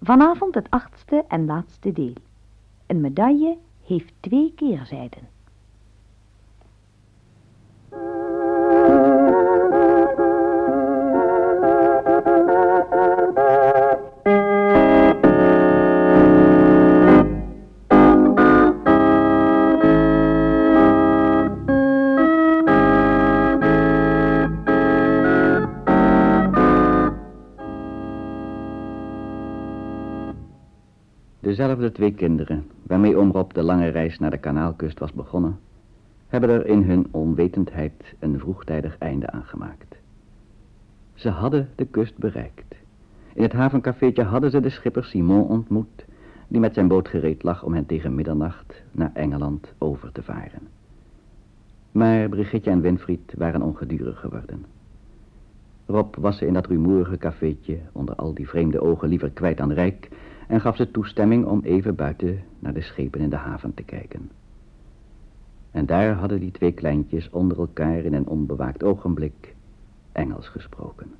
Vanavond het achtste en laatste deel. Een medaille heeft twee keerzijden. Dezelfde twee kinderen, waarmee oom Rob de lange reis naar de kanaalkust was begonnen, hebben er in hun onwetendheid een vroegtijdig einde aan gemaakt. Ze hadden de kust bereikt. In het havencafeetje hadden ze de schipper Simon ontmoet, die met zijn boot gereed lag om hen tegen middernacht naar Engeland over te varen. Maar Brigitte en Winfried waren ongedurig geworden. Rob was ze in dat rumoerige cafeetje onder al die vreemde ogen liever kwijt dan rijk en gaf ze toestemming om even buiten naar de schepen in de haven te kijken. En daar hadden die twee kleintjes onder elkaar in een onbewaakt ogenblik Engels gesproken.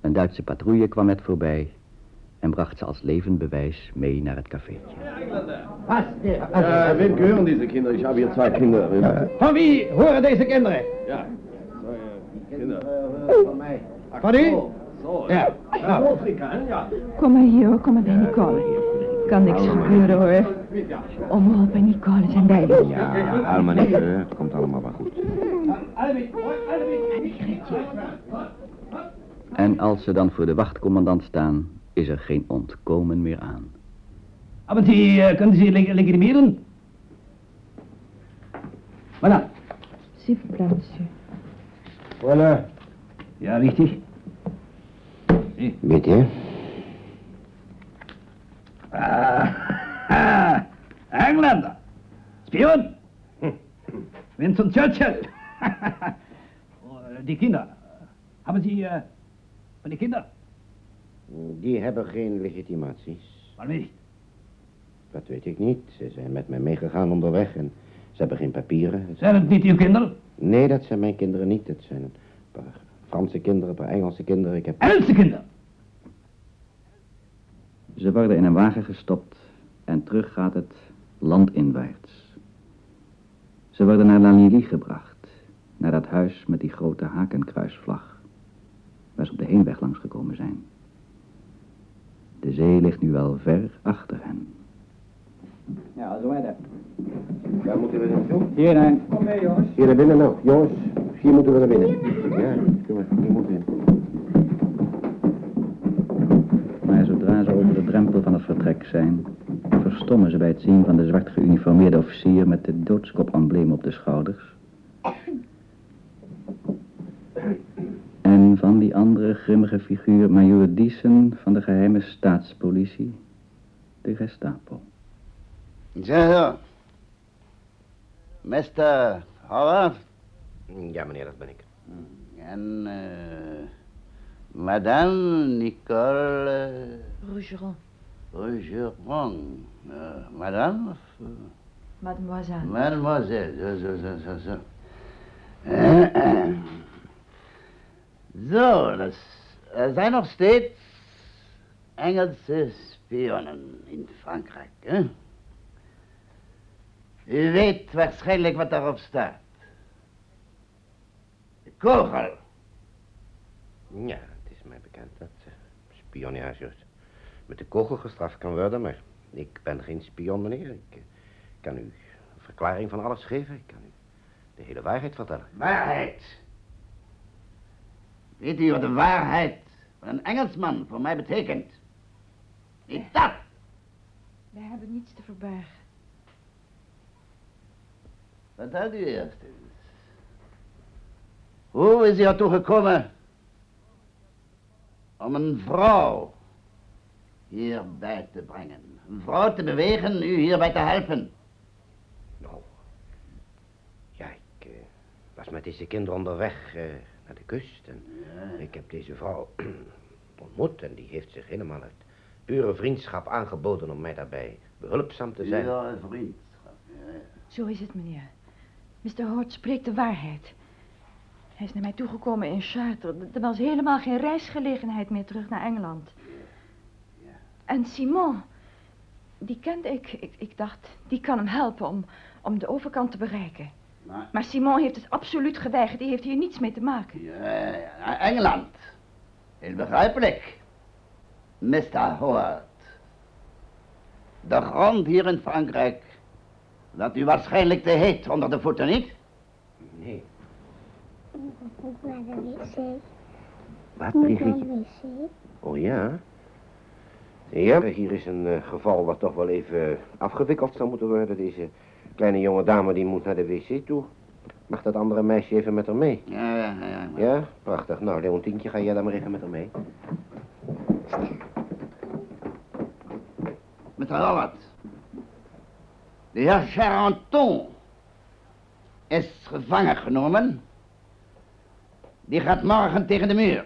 Een Duitse patrouille kwam net voorbij en bracht ze als levend bewijs mee naar het cafeetje. Was? Äh, wem gehören diese Kinder? Ich habe hier zwei Kinder. Van wie horen deze kinderen? Ja, zwei äh, Kinder. Van u? Ja. Nou? Ja. Kom maar hier hoor, kom maar bij Nicole. Kan niks gebeuren hoor. Om Rob en Nicole zijn bij. Ja, huil maar niet, hè. Het komt allemaal wel goed. En als ze dan voor de wachtcommandant staan, is er geen ontkomen meer aan. Aber Sie, äh, können Sie leg legitimieren? Voilà. Monsieur. Voilà. Ja, richtig. Bitte? Ah, ah, Engländer. Spion. Winston Churchill. Oh, die Kinder. Haben Sie, äh, von die Kinder? Die hebben geen legitimaties. Waarom niet? Dat weet ik niet. Ze zijn met mij meegegaan onderweg en ze hebben geen papieren. Zijn het niet uw kinderen? Nee, dat zijn mijn kinderen niet. Het zijn een paar Franse kinderen, een paar Engelse kinderen. Ik heb... Engelse kinderen. Ze worden in een wagen gestopt en terug gaat het landinwaarts. Ze worden naar La Lily gebracht, naar dat huis met die grote hakenkruisvlag, waar ze op de heenweg langs gekomen zijn. De zee ligt nu wel ver achter hen. Ja, zo verder. Waar moeten we naartoe? Hierheen. Kom mee, jongens. Hier naar binnen nou. Jongens, hier moeten we naar binnen. Ja, kom maar. Hier moeten we. Maar zodra ze over de drempel van het vertrek zijn, verstommen ze bij het zien van de zwart geuniformeerde officier met de doodskop-embleem op de schouders. En van die andere grimmige figuur, Major Diesen van de geheime staatspolitie, de Gestapo. Zo. Mr. Howard. Ja, meneer, dat ben ik. En eh Madame Nicole Rougeron, Rougeron. Eh, madame of eh, mademoiselle. mademoiselle. Zo, zo, zo, zo, zo. Eh, eh. Zo, dat is- er zijn nog steeds Engelse spionnen in Frankrijk, hè? U weet waarschijnlijk wat daarop staat. De kogel. Ja, het is mij bekend dat eh, spionage met de kogel gestraft kan worden, maar ik ben geen spion, meneer. Ik eh, kan u een verklaring van alles geven. Ik kan u de hele waarheid vertellen. Waarheid. Weet u wat de waarheid van een Engelsman voor mij betekent? Niet dat. Wij hebben niets te verbergen. Vertel u eerst eens. Hoe is u ertoe gekomen om een vrouw hierbij te brengen? Een vrouw te bewegen u hierbij te helpen? Nou, ja, ik eh, was met deze kinderen onderweg eh, naar de kust en ik heb deze vrouw ontmoet en die heeft zich helemaal uit pure vriendschap aangeboden om mij daarbij behulpzaam te zijn. Ja, vriendschap. Ja, ja. Zo is het, meneer. Mr. Hort spreekt de waarheid. Hij is naar mij toegekomen in Chartres. Er was helemaal geen reisgelegenheid meer terug naar Engeland. En Simon, die kende ik. ik. Ik dacht, die kan hem helpen om, om de overkant te bereiken. Maar, Maar Simon heeft het absoluut geweigerd. Die heeft hier niets mee te maken. ja, ja, Engeland. Heel begrijpelijk. Mr. Howard. De grond hier in Frankrijk. Dat u waarschijnlijk te heet onder de voeten, niet? Nee. Moet naar de wc. Wat, Brigitte? de wc. Oh ja? Ja, hier is een eh, geval wat toch wel even afgewikkeld zou moeten worden. Deze kleine jonge dame die moet naar de wc toe. Mag dat andere meisje even met haar mee? Ja, ja, ja. maar- Ja, prachtig. Nou, Leontientje, ga jij dan maar even met haar mee. Mr. Howard. De heer Charenton is gevangen genomen. Die gaat morgen tegen de muur.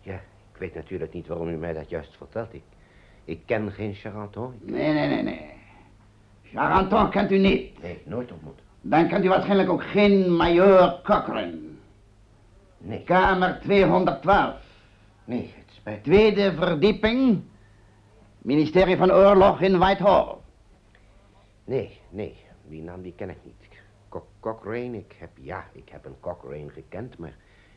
Ja, ik weet natuurlijk niet waarom u mij dat juist vertelt. Ik, ik ken geen Charenton. Ik- Nee, nee, nee, nee. Charenton kent u niet. Nee, nooit ontmoet. Dan kent u waarschijnlijk ook geen major Cochrane. Nee, Kamer 212. nee, het spijt me. Tweede verdieping. Ministerie van Oorlog in Whitehall. Nee, nee, die naam die ken ik niet. Co- Cochrane, ik heb, ja, ik heb een Cochrane gekend, maar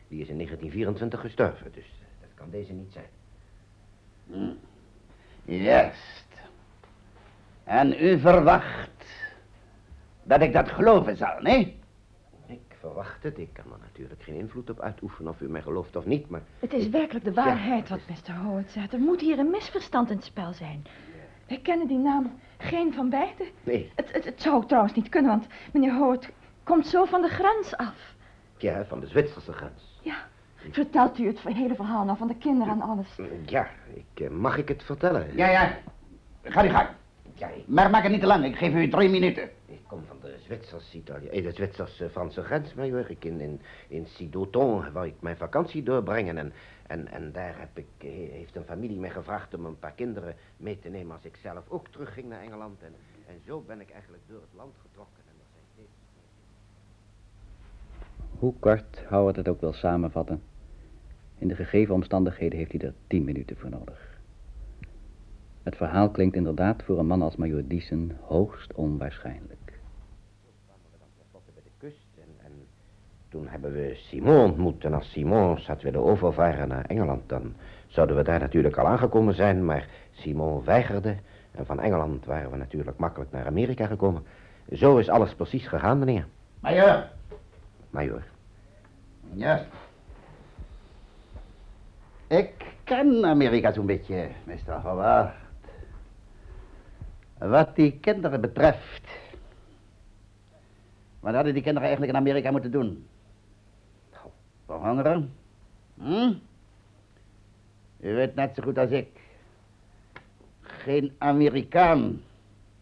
die is in 1924 gestorven, dus dat kan deze niet zijn. Hm. Juist. En u verwacht dat ik dat geloven zal, nee? Ik verwacht het, ik kan er natuurlijk geen invloed op uitoefenen of u mij gelooft of niet, maar Het is werkelijk de waarheid wat Mr. Howard zegt. Er moet hier een misverstand in het spel zijn. Wij kennen die naam geen van beiden. nee, Het, het, het zou ook trouwens niet kunnen, want meneer Howard komt zo van de grens af. ja, van de Zwitserse grens. Ja, vertelt u het hele verhaal nou van de kinderen en alles. Ja, ik, eh, mag ik het vertellen? Ja, ja. Ga die gang. Ja, ik, Maar maak het niet te lang. Ik geef u drie minuten. Ik kom van de Zwitsers, Italië, eh, de Zwitsers-Franse grens, major. Ik in, in, in Sidoton wou ik mijn vakantie doorbrengen en, en, en daar heb ik, eh, heeft een familie mij gevraagd om een paar kinderen mee te nemen als ik zelf ook terugging naar Engeland. En, en zo ben ik eigenlijk door het land getrokken. En zijn. Hoe kort Howard het ook wil samenvatten, in de gegeven omstandigheden heeft hij er tien minuten voor nodig. Het verhaal klinkt inderdaad voor een man als Major Diesen hoogst onwaarschijnlijk. kwamen we dan tenslotte bij de kust en, en toen hebben we Simon ontmoet. En als Simon had willen overvaren naar Engeland, dan zouden we daar natuurlijk al aangekomen zijn. Maar Simon weigerde en van Engeland waren we natuurlijk makkelijk naar Amerika gekomen. Zo is alles precies gegaan, meneer. Major. Major. Juist. Ik ken Amerika zo'n beetje, Mr. Howard. Wat die kinderen betreft. Wat hadden die kinderen eigenlijk in Amerika moeten doen? Verhongeren? Hm? U weet net zo goed als ik. Geen Amerikaan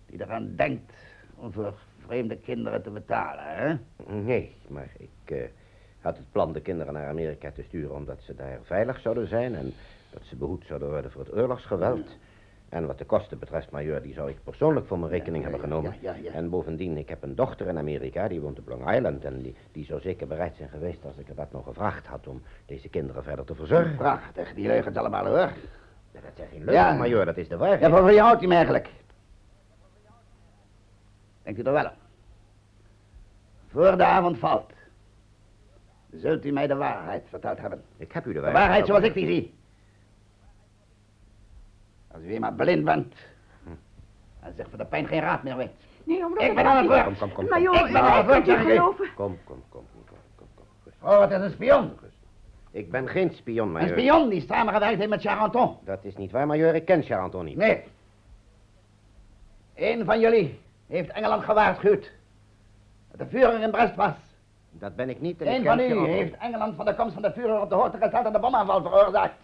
die eraan denkt om voor vreemde kinderen te betalen, hè? Nee, maar ik eh, had het plan de kinderen naar Amerika te sturen omdat ze daar veilig zouden zijn en dat ze behoed zouden worden voor het oorlogsgeweld. En wat de kosten betreft, major, die zou ik persoonlijk voor mijn rekening Ja, hebben genomen. ja, ja, ja. En bovendien, ik heb een dochter in Amerika, die woont op Long Island en die, die zou zeker bereid zijn geweest als ik er dat nog gevraagd had om deze kinderen verder te verzorgen. Prachtig, die leugens allemaal hoor. Dat zijn geen leugens, major, dat is de waarheid. Ja, voor wie houdt hij eigenlijk? Denkt u er wel aan? Voor de avond valt, zult u mij de waarheid verteld hebben. Ik heb u de De waarheid waarheid zoals ik die zie. Als u eenmaal blind bent en zich voor de pijn geen raad meer weet. Nee, om Ik ben aan het woord. Kom, kom, kom. Maar joh, Ik ben aan het geloven? Kom, kom, kom, kom, kom, kom, kom. Rustig, Oh, wat is een spion. Ik ben geen spion, Een major. spion die samengewerkt heeft met Charenton. Dat is niet waar, major. Ik ken Charenton niet. Nee. Een van jullie heeft Engeland gewaarschuwd. Dat de Führer in Brest was. Dat ben ik niet. En Een ken van u heeft Engeland van de komst van de Führer op de hoogte gesteld en de bomaanval veroorzaakt.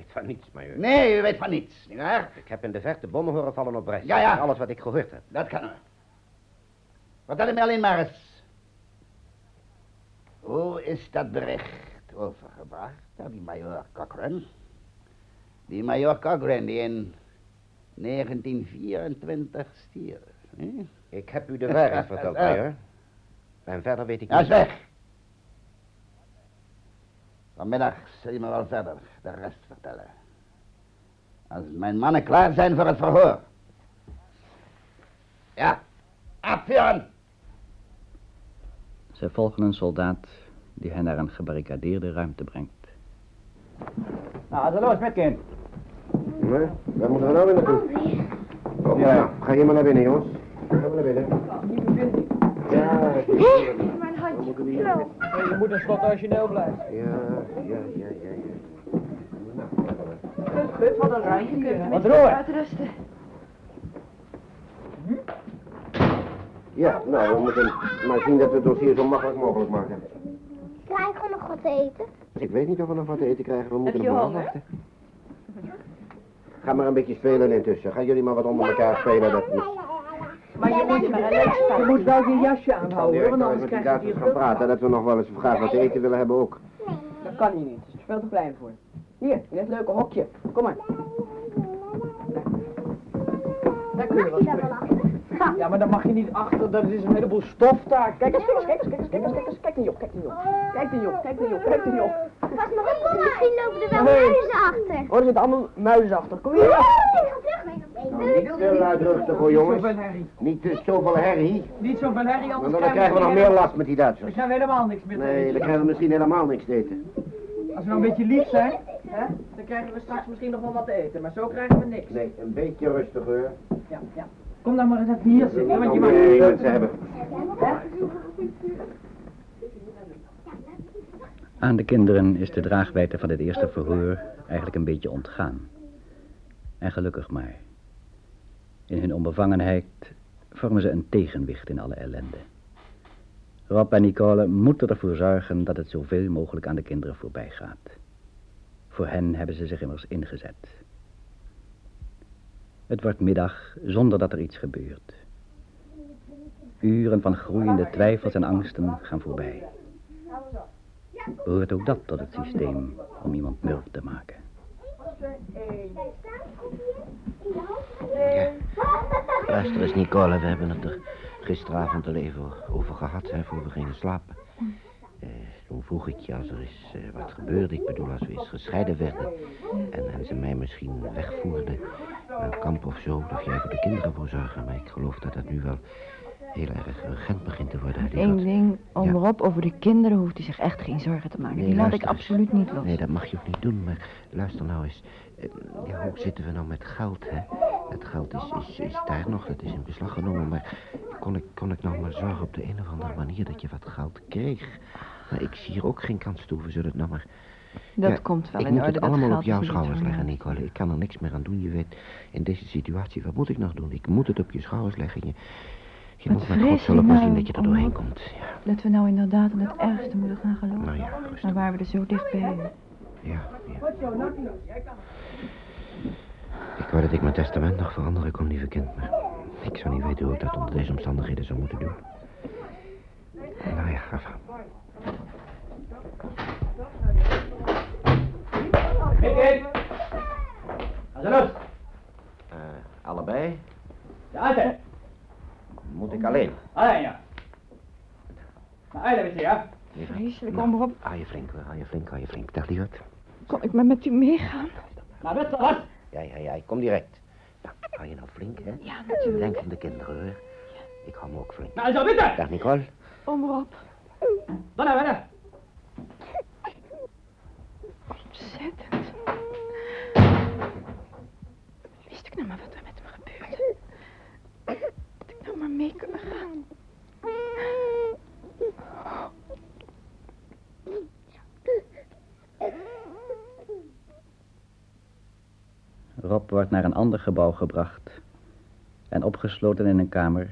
Ik weet van niets, major. Nee, u weet van niets, nietwaar? Ik heb in de verte bommen horen vallen op Brest. Ja, ja. Is alles wat ik gehoord heb. Dat kan u. Vertel me alleen maar eens. Hoe is dat bericht overgebracht aan die major Cochrane? Die major Cochrane die in 1924 stierf. Ik heb u de waarheid verteld, major. En verder weet ik Ja, is niet. weg. Vanmiddag zul je me wel verder de rest vertellen. Als mijn mannen klaar zijn voor het verhoor. Ja, afvuren! Ze volgen een soldaat die hen naar een gebarricadeerde ruimte brengt. Nou, zo los met kind. Nee, moeten we nou weer naartoe? Oh, ja. Ga hier maar naar binnen, jongens. Ga maar naar binnen. Ja, Zo. Je moet een slot origineel blijven. ja, ja, ja, ja. ja. Gut, wat een ruimte. Wat roer. Uitrusten. Ja, nou, we moeten maar zien dat we het dossier zo makkelijk mogelijk maken. Krijgen we nog wat te eten? Ik weet niet of we nog wat te eten krijgen, we moeten er honger? afwachten. Ga maar een beetje spelen intussen. Gaan jullie maar wat onder elkaar spelen. Dat. Maar je moet Je moet wel je jasje aanhouden, hoor, want anders krijg je hier gaan praten dat we nog wel eens graag wat te eten willen hebben ook. Dat kan hier niet, het is veel te klein voor. Hier, in dit leuke hokje. Kom maar. Daar kun je wel. Ja, maar daar mag je niet achter, dat is een heleboel stof daar. Kijk eens, kijk eens, kijk eens, kijk eens, kijk eens, kijk eens, kijk die Job, kijk die Job. Kijk die Job, kijk die Job, kijk die Job. Pas maar op, misschien lopen er wel Nee. muizen achter. Oh, er zitten allemaal muizen achter. Kom hier. Terug. Nou, niet te luidruchtig hoor, Niet jongens. zoveel herrie. Niet te zoveel herrie, Niet zoveel herrie, want anders dan krijgen we nog meer last met die Dan Duitsers. krijgen we helemaal niks meer Nee, dan krijgen we misschien helemaal niks te eten. Als we nou een beetje lief zijn, hè, dan krijgen we straks misschien nog wel wat te eten. Maar zo krijgen we niks. Nee, een beetje rustiger. Ja, ja. Kom dan maar eens even hier zitten, want je mag... meer mensen hebben. Aan de kinderen is de draagwijte van het eerste verhoor eigenlijk een beetje ontgaan. En gelukkig maar. In hun onbevangenheid vormen ze een tegenwicht in alle ellende. Rob en Nicole moeten ervoor zorgen dat het zoveel mogelijk aan de kinderen voorbij gaat. Voor hen hebben ze zich immers ingezet. Het wordt middag zonder dat er iets gebeurt. Uren van groeiende twijfels en angsten gaan voorbij. Behoort ook dat tot het systeem om iemand murf te maken? Ja. Luister eens, Nicole, we hebben het er gisteravond al even over gehad, hè, voor we gingen slapen. Eh, toen vroeg ik je als er is eh, wat gebeurde, ik bedoel als we eens gescheiden werden en, en ze mij misschien wegvoerden naar een kamp of zo, of jij voor de kinderen voor zorgen, maar ik geloof dat dat nu wel heel erg urgent begint te worden. hè, Eén ding, om. Rob, over de kinderen hoeft hij zich echt geen zorgen te maken. Nee, Die laat ik eens. absoluut niet los. Nee, dat mag je ook niet doen, maar luister nou eens. Eh, Ja, hoe zitten we nou met geld, hè? Het geld is, is, is daar nog, dat is in beslag genomen, maar kon ik, kon ik nou maar zorgen op de een of andere manier dat je wat geld kreeg? Maar ik zie hier ook geen kans toe, we zullen het nou maar... Dat Ja, komt wel ik in moet orde. het dat allemaal geld op jouw schouders leggen. Nicole. Ik kan er niks meer aan doen, je weet. In deze situatie, wat moet ik nog doen? Ik moet het op je schouders leggen. Je, je Wat moet met Gods hulp nou zien dat je er om doorheen komt. Ja, Dat we nou inderdaad in het ergste moeten gaan geloven. nou ja, rustig. Dan waren we er zo dichtbij. Ja, ja. Ik wou dat ik mijn testament nog veranderen kon, lieve kind, maar ik zou niet weten hoe ik dat onder deze omstandigheden zou moeten doen. Nou ja, ga van. Mickey! Ga ze los! Eh, allebei? Ja, altijd. Moet ik alleen? Alleen, ja. Nou, eigenlijk is ja. Lieverd? Vreselijk, Nou, om Rob. Hou je flink, hoor. hou je flink, hou je flink. Dag, lieverd. Kon ik maar met u meegaan? Best wel wat. Ja, ja, ja, ik kom direct. Nou, hou je nou flink, hè? Ja, natuurlijk. Denk aan de kinderen, hoor. Ik hou me ook flink. Nou, zo bitte. Dag, Nicole. Om Rob. Dan hebben we Ontzettend. Wist ik nou maar wat er met hem gebeurde. Dat ik nou maar mee kunnen gaan. Rob wordt naar een ander gebouw gebracht en opgesloten in een kamer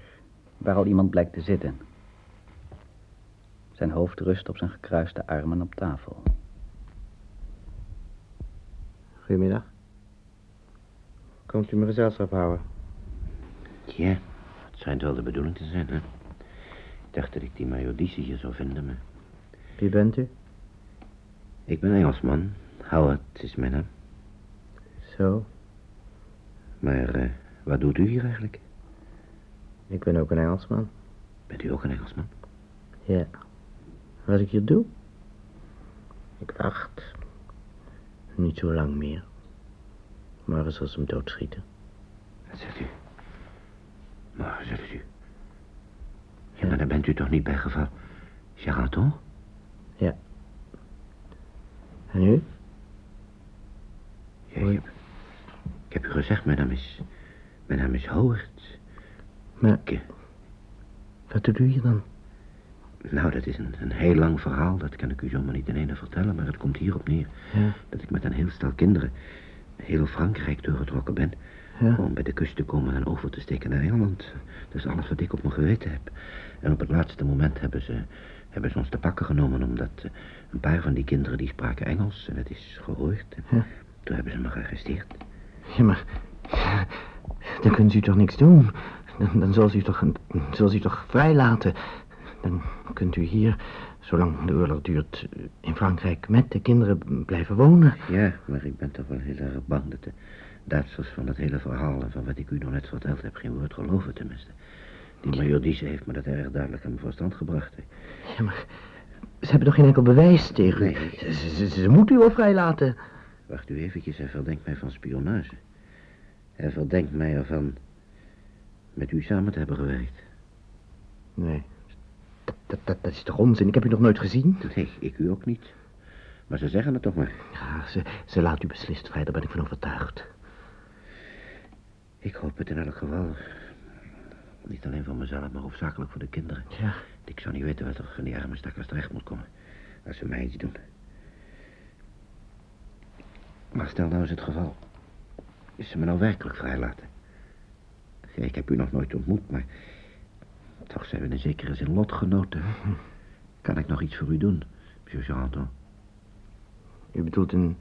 waar al iemand blijkt te zitten. Zijn hoofd rust op zijn gekruiste armen op tafel. Goedemiddag. Komt u me gezelschap houden? Ja, het schijnt wel de bedoeling te zijn, hè? Ik dacht dat ik die Majodice hier zou vinden, maar... Wie bent u? Ik ben Engelsman. Howard is mijn naam. Zo, Maar eh, wat doet u hier eigenlijk? ik ben ook een Engelsman. Bent u ook een Engelsman? Ja. Wat ik hier doe? Ik wacht. Niet zo lang meer. Morgen zal ze hem doodschieten. Wat zegt u? Maar, zegt u. Ja, maar dan bent u toch niet bij geval Charenton? Ja. En u? Ja, heb, ik heb u gezegd, mijn naam is... Mijn naam is Howard. Maar, Ik, eh, wat doet u hier dan? nou, dat is een, een heel lang verhaal. Dat kan ik u zomaar niet in ene vertellen. Maar het komt hierop neer. Ja. Dat ik met een heel stel kinderen... heel Frankrijk doorgetrokken ben. Ja. Om bij de kust te komen en over te steken naar Engeland. Dat is alles wat ik op mijn geweten heb. En op het laatste moment hebben ze, hebben ze ons te pakken genomen... omdat eh, een paar van die kinderen die spraken Engels... en het is gehoord. En Ja. Toen hebben ze me gearresteerd. Ja, maar... Dan kunt u toch niks doen? Dan, dan zal ze u toch, zal ze u toch vrijlaten? Dan kunt u hier, zolang de oorlog duurt, in Frankrijk met de kinderen blijven wonen. Ja, maar ik ben toch wel heel erg bang dat de Duitsers van het hele verhaal... en van wat ik u nog net verteld heb, geen woord geloven tenminste. Die major heeft me dat erg duidelijk aan mijn verstand gebracht. hè. Ja, maar ze hebben toch geen enkel bewijs tegen u? Nee. Ze, ze, ze, ze moeten u wel vrijlaten. Wacht u eventjes, hij verdenkt mij van spionage. Hij verdenkt mij ervan met u samen te hebben gewerkt. Nee, dat, dat, dat, dat is toch onzin? Ik heb u nog nooit gezien? Nee, ik u ook niet. Maar ze zeggen het toch maar. Ja, ze, ze laat u beslist vrij, daar ben ik van overtuigd. Ik hoop het in elk geval. Niet alleen voor mezelf, maar hoofdzakelijk voor de kinderen. Ja, Ik zou niet weten wat er van die arme stakkers terecht moet komen. Als ze mij iets doen. Maar stel nou eens het geval. Is ze me nou werkelijk vrijlaten? Ik heb u nog nooit ontmoet, maar... Toch zijn we in zekere zin lotgenoten. hè? Kan ik nog iets voor u doen, monsieur Charenton? u bedoelt een,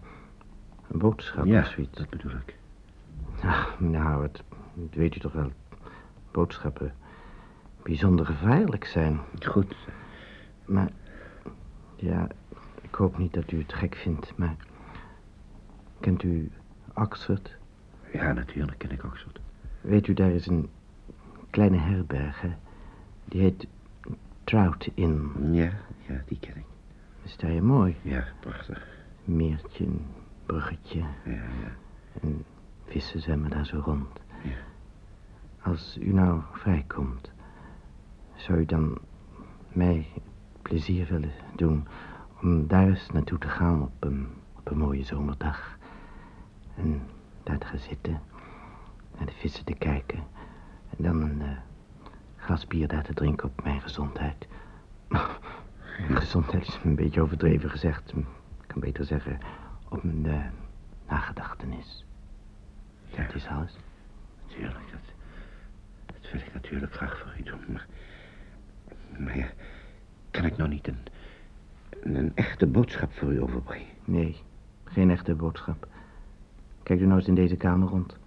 een boodschap ja, of zoiets? dat bedoel ik. Ach, meneer Howard, dat weet u toch wel. Boodschappen bijzonder gevaarlijk zijn. Goed. Maar, ja, ik hoop niet dat u het gek vindt, maar... Kent u Oxford? Ja, natuurlijk ken ik Oxford. Weet u, daar is een kleine herberg, hè? Die heet Trout Inn. Ja, ja, die ken ik. Is daar heel mooi. Ja, prachtig. Meertje, een bruggetje. Ja, ja. En vissen zwemmen daar zo rond. Ja. Als u nou vrijkomt, zou u dan mij plezier willen doen om daar eens naartoe te gaan op een, op een mooie zomerdag. En daar te gaan zitten, naar de vissen te kijken. En dan een eh, glas bier daar te drinken op mijn gezondheid. gezondheid is een beetje overdreven gezegd. Ik kan beter zeggen op mijn eh, nagedachtenis. Ja. Dat is alles. Natuurlijk, dat, dat wil ik natuurlijk graag voor u doen, maar... Maar ja, kan ik nou niet een, een, een echte boodschap voor u overbrengen? Nee, geen echte boodschap. Kijk u nou eens in deze kamer rond.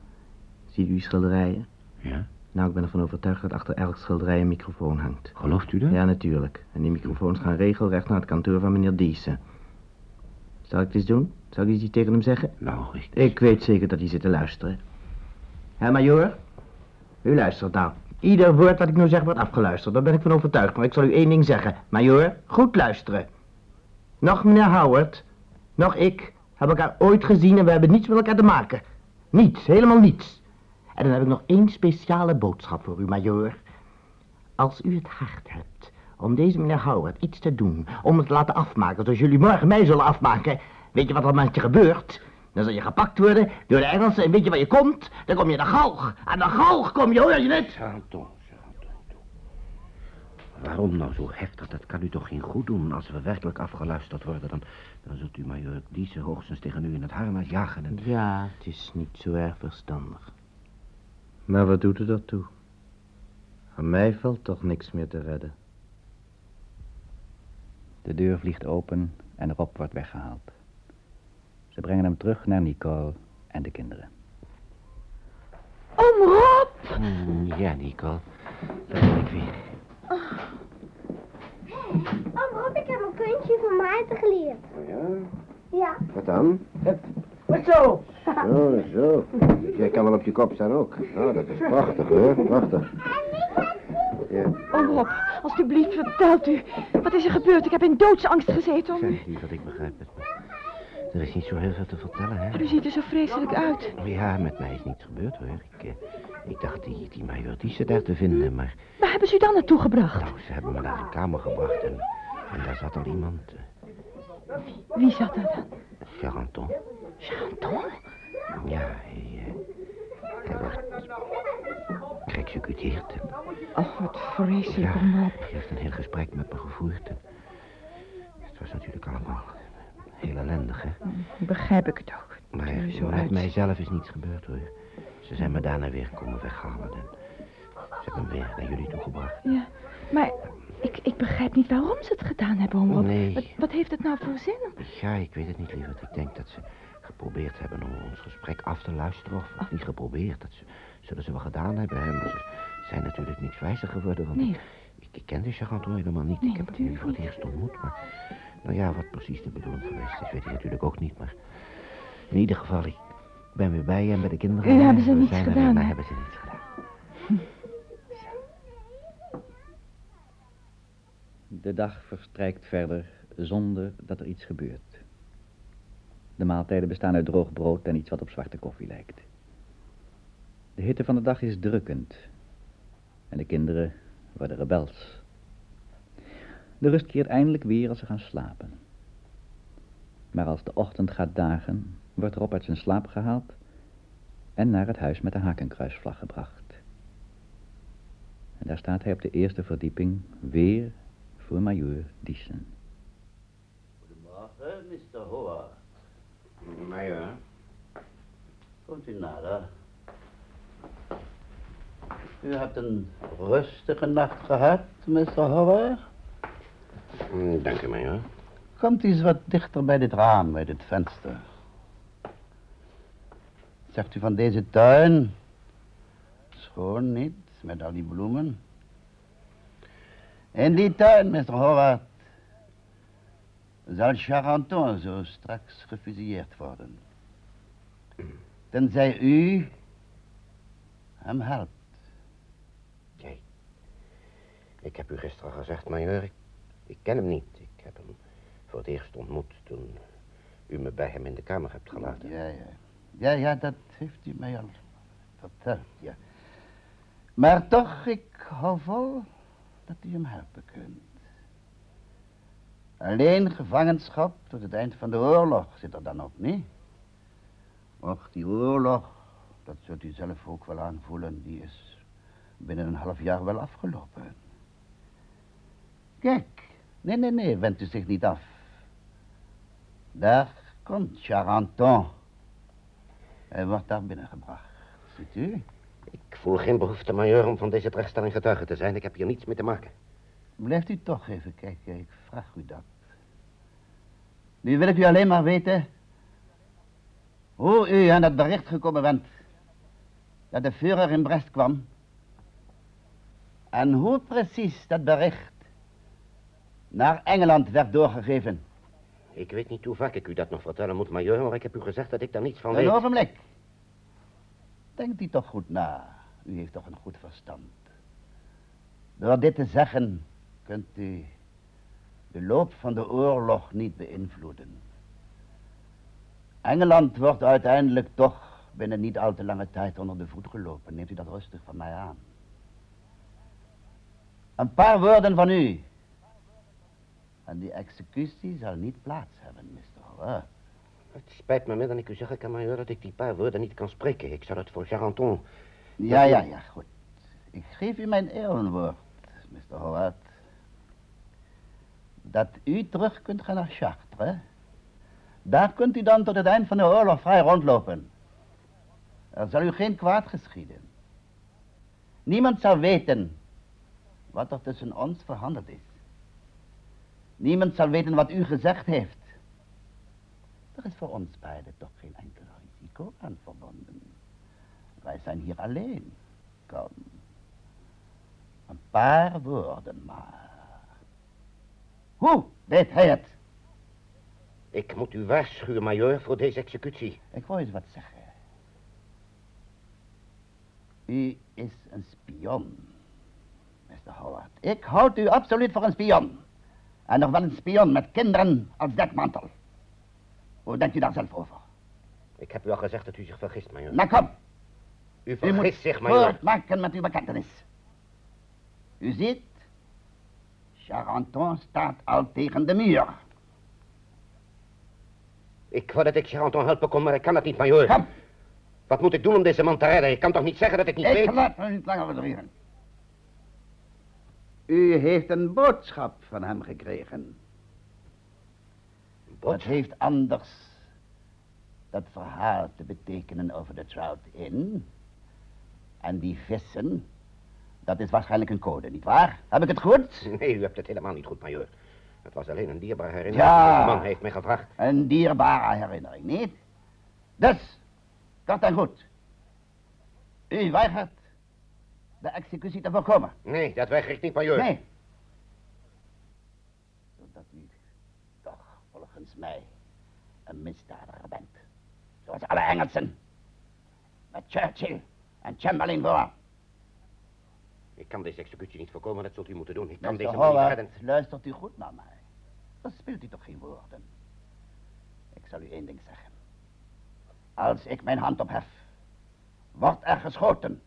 Ziet u schilderijen? Ja? Nou, ik ben ervan overtuigd dat achter elk schilderij een microfoon hangt. Gelooft u dat? Ja, natuurlijk. En die microfoons gaan regelrecht naar het kantoor van meneer Diesen. Zal ik het eens doen? Zal ik iets tegen hem zeggen? Nou, ik... Ik weet zeker dat hij zit te luisteren. Hé, majoor? U luistert nou. Ieder woord wat ik nu zeg wordt afgeluisterd. Daar ben ik van overtuigd. Maar ik zal u één ding zeggen. Majoor, goed luisteren. Nog meneer Howard, nog ik, hebben elkaar ooit gezien en we hebben niets met elkaar te maken. Niets, helemaal niets. En dan heb ik nog één speciale boodschap voor u, majoor. Als u het hart hebt om deze meneer Howard iets te doen, om het te laten afmaken zoals jullie morgen mij zullen afmaken, weet je wat er met je gebeurt? Dan zal je gepakt worden door de Engelsen en weet je waar je komt? Dan kom je naar galg. Aan de galg kom je, hoor je? Charenton, Charenton. Waarom nou zo heftig? Dat kan u toch geen goed doen? Als we werkelijk afgeluisterd worden, dan, dan zult u major Dieze hoogstens tegen u in het harnas jagen en... Ja, het is niet zo erg verstandig. Maar wat doet er dat toe? Aan mij valt toch niks meer te redden. De deur vliegt open en Rob wordt weggehaald. Ze brengen hem terug naar Nicole en de kinderen. Oom Rob! Mm, ja, Nicole. Daar ben ik weer. Oh, Rob, ik heb een kunstje van Maarten geleerd. Oh ja? Ja. Wat dan? Wat zo? Oh, zo. Jij kan wel op je kop staan ook. Oh, dat is prachtig, hoor. Prachtig. Ja. Oom Rob, alstublieft vertelt u. Wat is er gebeurd? Ik heb in doodsangst gezeten. Zeg, lief dat ik begrijp het. Er is niet zo heel veel te vertellen, hè? U ziet er zo vreselijk uit. Ja, met mij is niets gebeurd, hoor. Ik, eh, ik dacht die, die Thiessen daar te vinden, maar... Waar hebben ze u dan naartoe gebracht? Nou, ze hebben me naar een kamer gebracht en, en daar zat al iemand. eh, Wie zat er dan? Charenton. Chanton? Ja, hij, eh, hij wordt geëxecuteerd. Oh, wat vreselijk ja, op. hij heeft een heel gesprek met me gevoerd. Het was natuurlijk allemaal heel ellendig, hè? Begrijp ik het ook. Maar met mijzelf is niets gebeurd, hoor. Ze zijn me daarna weer komen weghalen en ze hebben hem weer naar jullie toegebracht. Ja, maar ik, ik begrijp niet waarom ze het gedaan hebben, omroep. Nee. Wat, wat heeft het nou voor zin? Ja, ik weet het niet, lieverd. Ik denk dat ze geprobeerd hebben om ons gesprek af te luisteren. Of, of niet geprobeerd. Dat ze, zullen ze wel gedaan hebben, hè. Maar ze zijn natuurlijk niet wijzer geworden. Want Nee. ik, ik, ken de helemaal niet. Nee, ik heb hem nu voor het eerst ontmoet. Maar, nou ja, wat precies de bedoeling geweest is, weet ik natuurlijk ook niet. Maar in ieder geval, ik ben weer bij je en bij de kinderen. Ja, hebben ze niets gedaan, maar hebben ze niets gedaan. De dag verstrijkt verder zonder dat er iets gebeurt. De maaltijden bestaan uit droog brood en iets wat op zwarte koffie lijkt. De hitte van de dag is drukkend. En de kinderen worden rebels. De rust keert eindelijk weer als ze gaan slapen. Maar als de ochtend gaat dagen, wordt Rob uit zijn slaap gehaald en naar het huis met de hakenkruisvlag gebracht. En daar staat hij op de eerste verdieping weer voor majoor Diesen. Goedemorgen, Mr. Howard. Major. Komt u nader. U hebt een rustige nacht gehad, Mr. Howard. Mm, Dank u, major. Komt eens wat dichter bij dit raam, bij dit venster. Zegt u van deze tuin? Schoon niet, met al die bloemen. In die tuin, Mr. Howard, zal Charenton zo straks gefusilleerd worden. Tenzij u hem helpt. Jij. Ik heb u gisteren gezegd, major, ik, ik ken hem niet. Ik heb hem voor het eerst ontmoet toen u me bij hem in de kamer hebt gelaten. Ja, ja. Ja, ja, dat heeft u mij al verteld, ja. Maar toch, ik hou vol dat u hem helpen kunt. Alleen gevangenschap tot het eind van de oorlog zit er dan op, niet? Och, die oorlog, dat zult u zelf ook wel aanvoelen, die is binnen een half jaar wel afgelopen. Kijk, nee, nee, nee, wendt u zich niet af. Daar komt Charenton. Hij wordt daar binnengebracht. Ziet u? Ik voel geen behoefte, major, om van deze terechtstelling getuige te zijn. Ik heb hier niets mee te maken. Blijft u toch even kijken, ik vraag u dat. Nu wil ik u alleen maar weten hoe u aan het bericht gekomen bent dat de Führer in Brest kwam. En hoe precies dat bericht naar Engeland werd doorgegeven. Ik weet niet hoe vaak ik u dat nog vertellen moet, major, maar ik heb u gezegd dat ik daar niets van Een weet. ogenblik. Denkt u toch goed na. U heeft toch een goed verstand. Door dit te zeggen kunt u de loop van de oorlog niet beïnvloeden. Engeland wordt uiteindelijk toch binnen niet al te lange tijd onder de voet gelopen. Neemt u dat rustig van mij aan. Een paar woorden van u. En die executie zal niet plaats hebben, Mr. Howard. Het spijt me meer dan ik u zeggen kan, major, dat ik die paar woorden niet kan spreken. Ik zal het voor Charenton. Ja, ja, ja, goed. Ik geef u mijn ehrenwoord, Mr. Howard. Dat u terug kunt gaan naar Chartres. Daar kunt u dan tot het eind van de oorlog vrij rondlopen. Er zal u geen kwaad geschieden. Niemand zal weten wat er tussen ons verhandeld is. Niemand zal weten wat u gezegd heeft. Er is voor ons beiden toch geen enkel risico aan verbonden. Wij zijn hier alleen. Kom. Een paar woorden maar. Hoe deed hij het? Ik moet u waarschuwen, major, voor deze executie. Ik wou eens wat zeggen. U is een spion, Mr. Howard. Ik houd u absoluut voor een spion. En nog wel een spion met kinderen als dekmantel. Hoe denkt u daar zelf over? Ik heb u al gezegd dat u zich vergist, majoor. Nou kom, U u vergist moet zich, majoor. voortmaken met uw bekentenis. U ziet, Charenton staat al tegen de muur. Ik wou dat ik Charenton helpen kon, maar ik kan het niet, majoor. Kom, Wat moet ik doen om deze man te redden? Ik kan toch niet zeggen dat ik niet ik weet... laat me niet langer bedriegen. U heeft een boodschap van hem gekregen. Wat heeft anders dat verhaal te betekenen over de Trout Inn? En die vissen, dat is waarschijnlijk een code, nietwaar? Heb ik het goed? Nee, u hebt het helemaal niet goed, majoor. Het was alleen een dierbare herinnering. Ja. Deze man heeft mij gevraagd. Een dierbare herinnering, niet? Dus, kort en goed. U weigert de executie te voorkomen. Nee, dat weiger ik niet, majoor. Nee. Zodat u toch volgens mij een misdadiger bent. Zoals alle Engelsen. Met Churchill en Chamberlain voor. Ik kan deze executie niet voorkomen, dat zult u moeten doen. Ik kan Mr. deze man niet redden. luistert u goed naar mij. Dan speelt u toch geen woorden. Ik zal u één ding zeggen. Als ik mijn hand ophef, wordt er geschoten.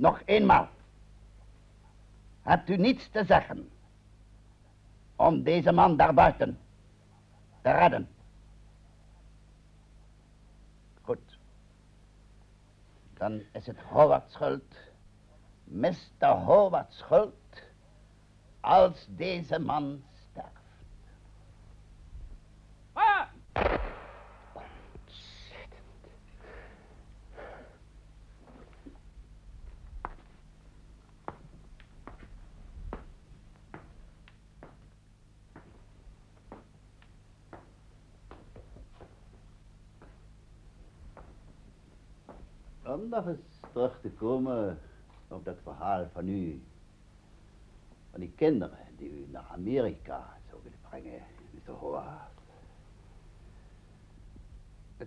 Nog eenmaal. Hebt u niets te zeggen om deze man daarbuiten te redden? Goed. Dan is het Howard's schuld, Mr. Howard's schuld, als deze man nog eens terug te komen op dat verhaal van u. Van die kinderen die u naar Amerika zou willen brengen, Mr. Howard.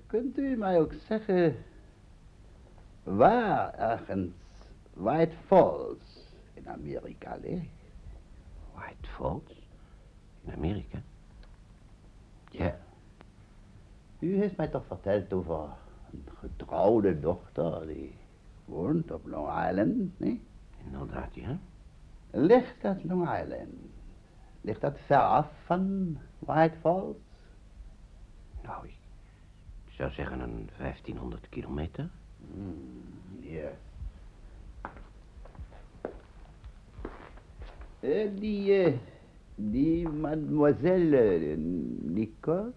Kunt u mij ook zeggen waar ergens White Falls in Amerika ligt? White Falls? In Amerika? Ja. U heeft mij toch verteld over een getrouwde dochter die woont op Long Island, nee? Inderdaad, ja. Ligt dat Long Island? Ligt dat ver af van White Falls? Nou, ik zou zeggen een 1500 kilometer. Hmm, ja. Eh, die, eh, die mademoiselle eh, Nicole,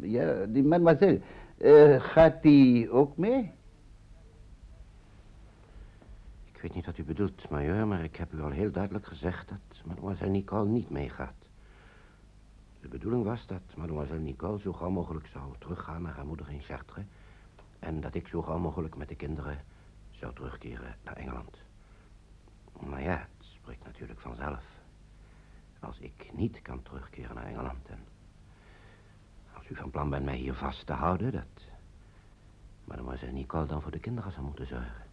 ja, die mademoiselle, eh, gaat die ook mee? Ik weet niet wat u bedoelt, majoor, maar ik heb u al heel duidelijk gezegd dat mademoiselle Nicole niet meegaat. De bedoeling was dat mademoiselle Nicole zo gauw mogelijk zou teruggaan naar haar moeder in Chartres. En dat ik zo gauw mogelijk met de kinderen zou terugkeren naar Engeland. Maar ja, het spreekt natuurlijk vanzelf. Als ik niet kan terugkeren naar Engeland en als u van plan bent mij hier vast te houden, dat mademoiselle Nicole dan voor de kinderen zou moeten zorgen.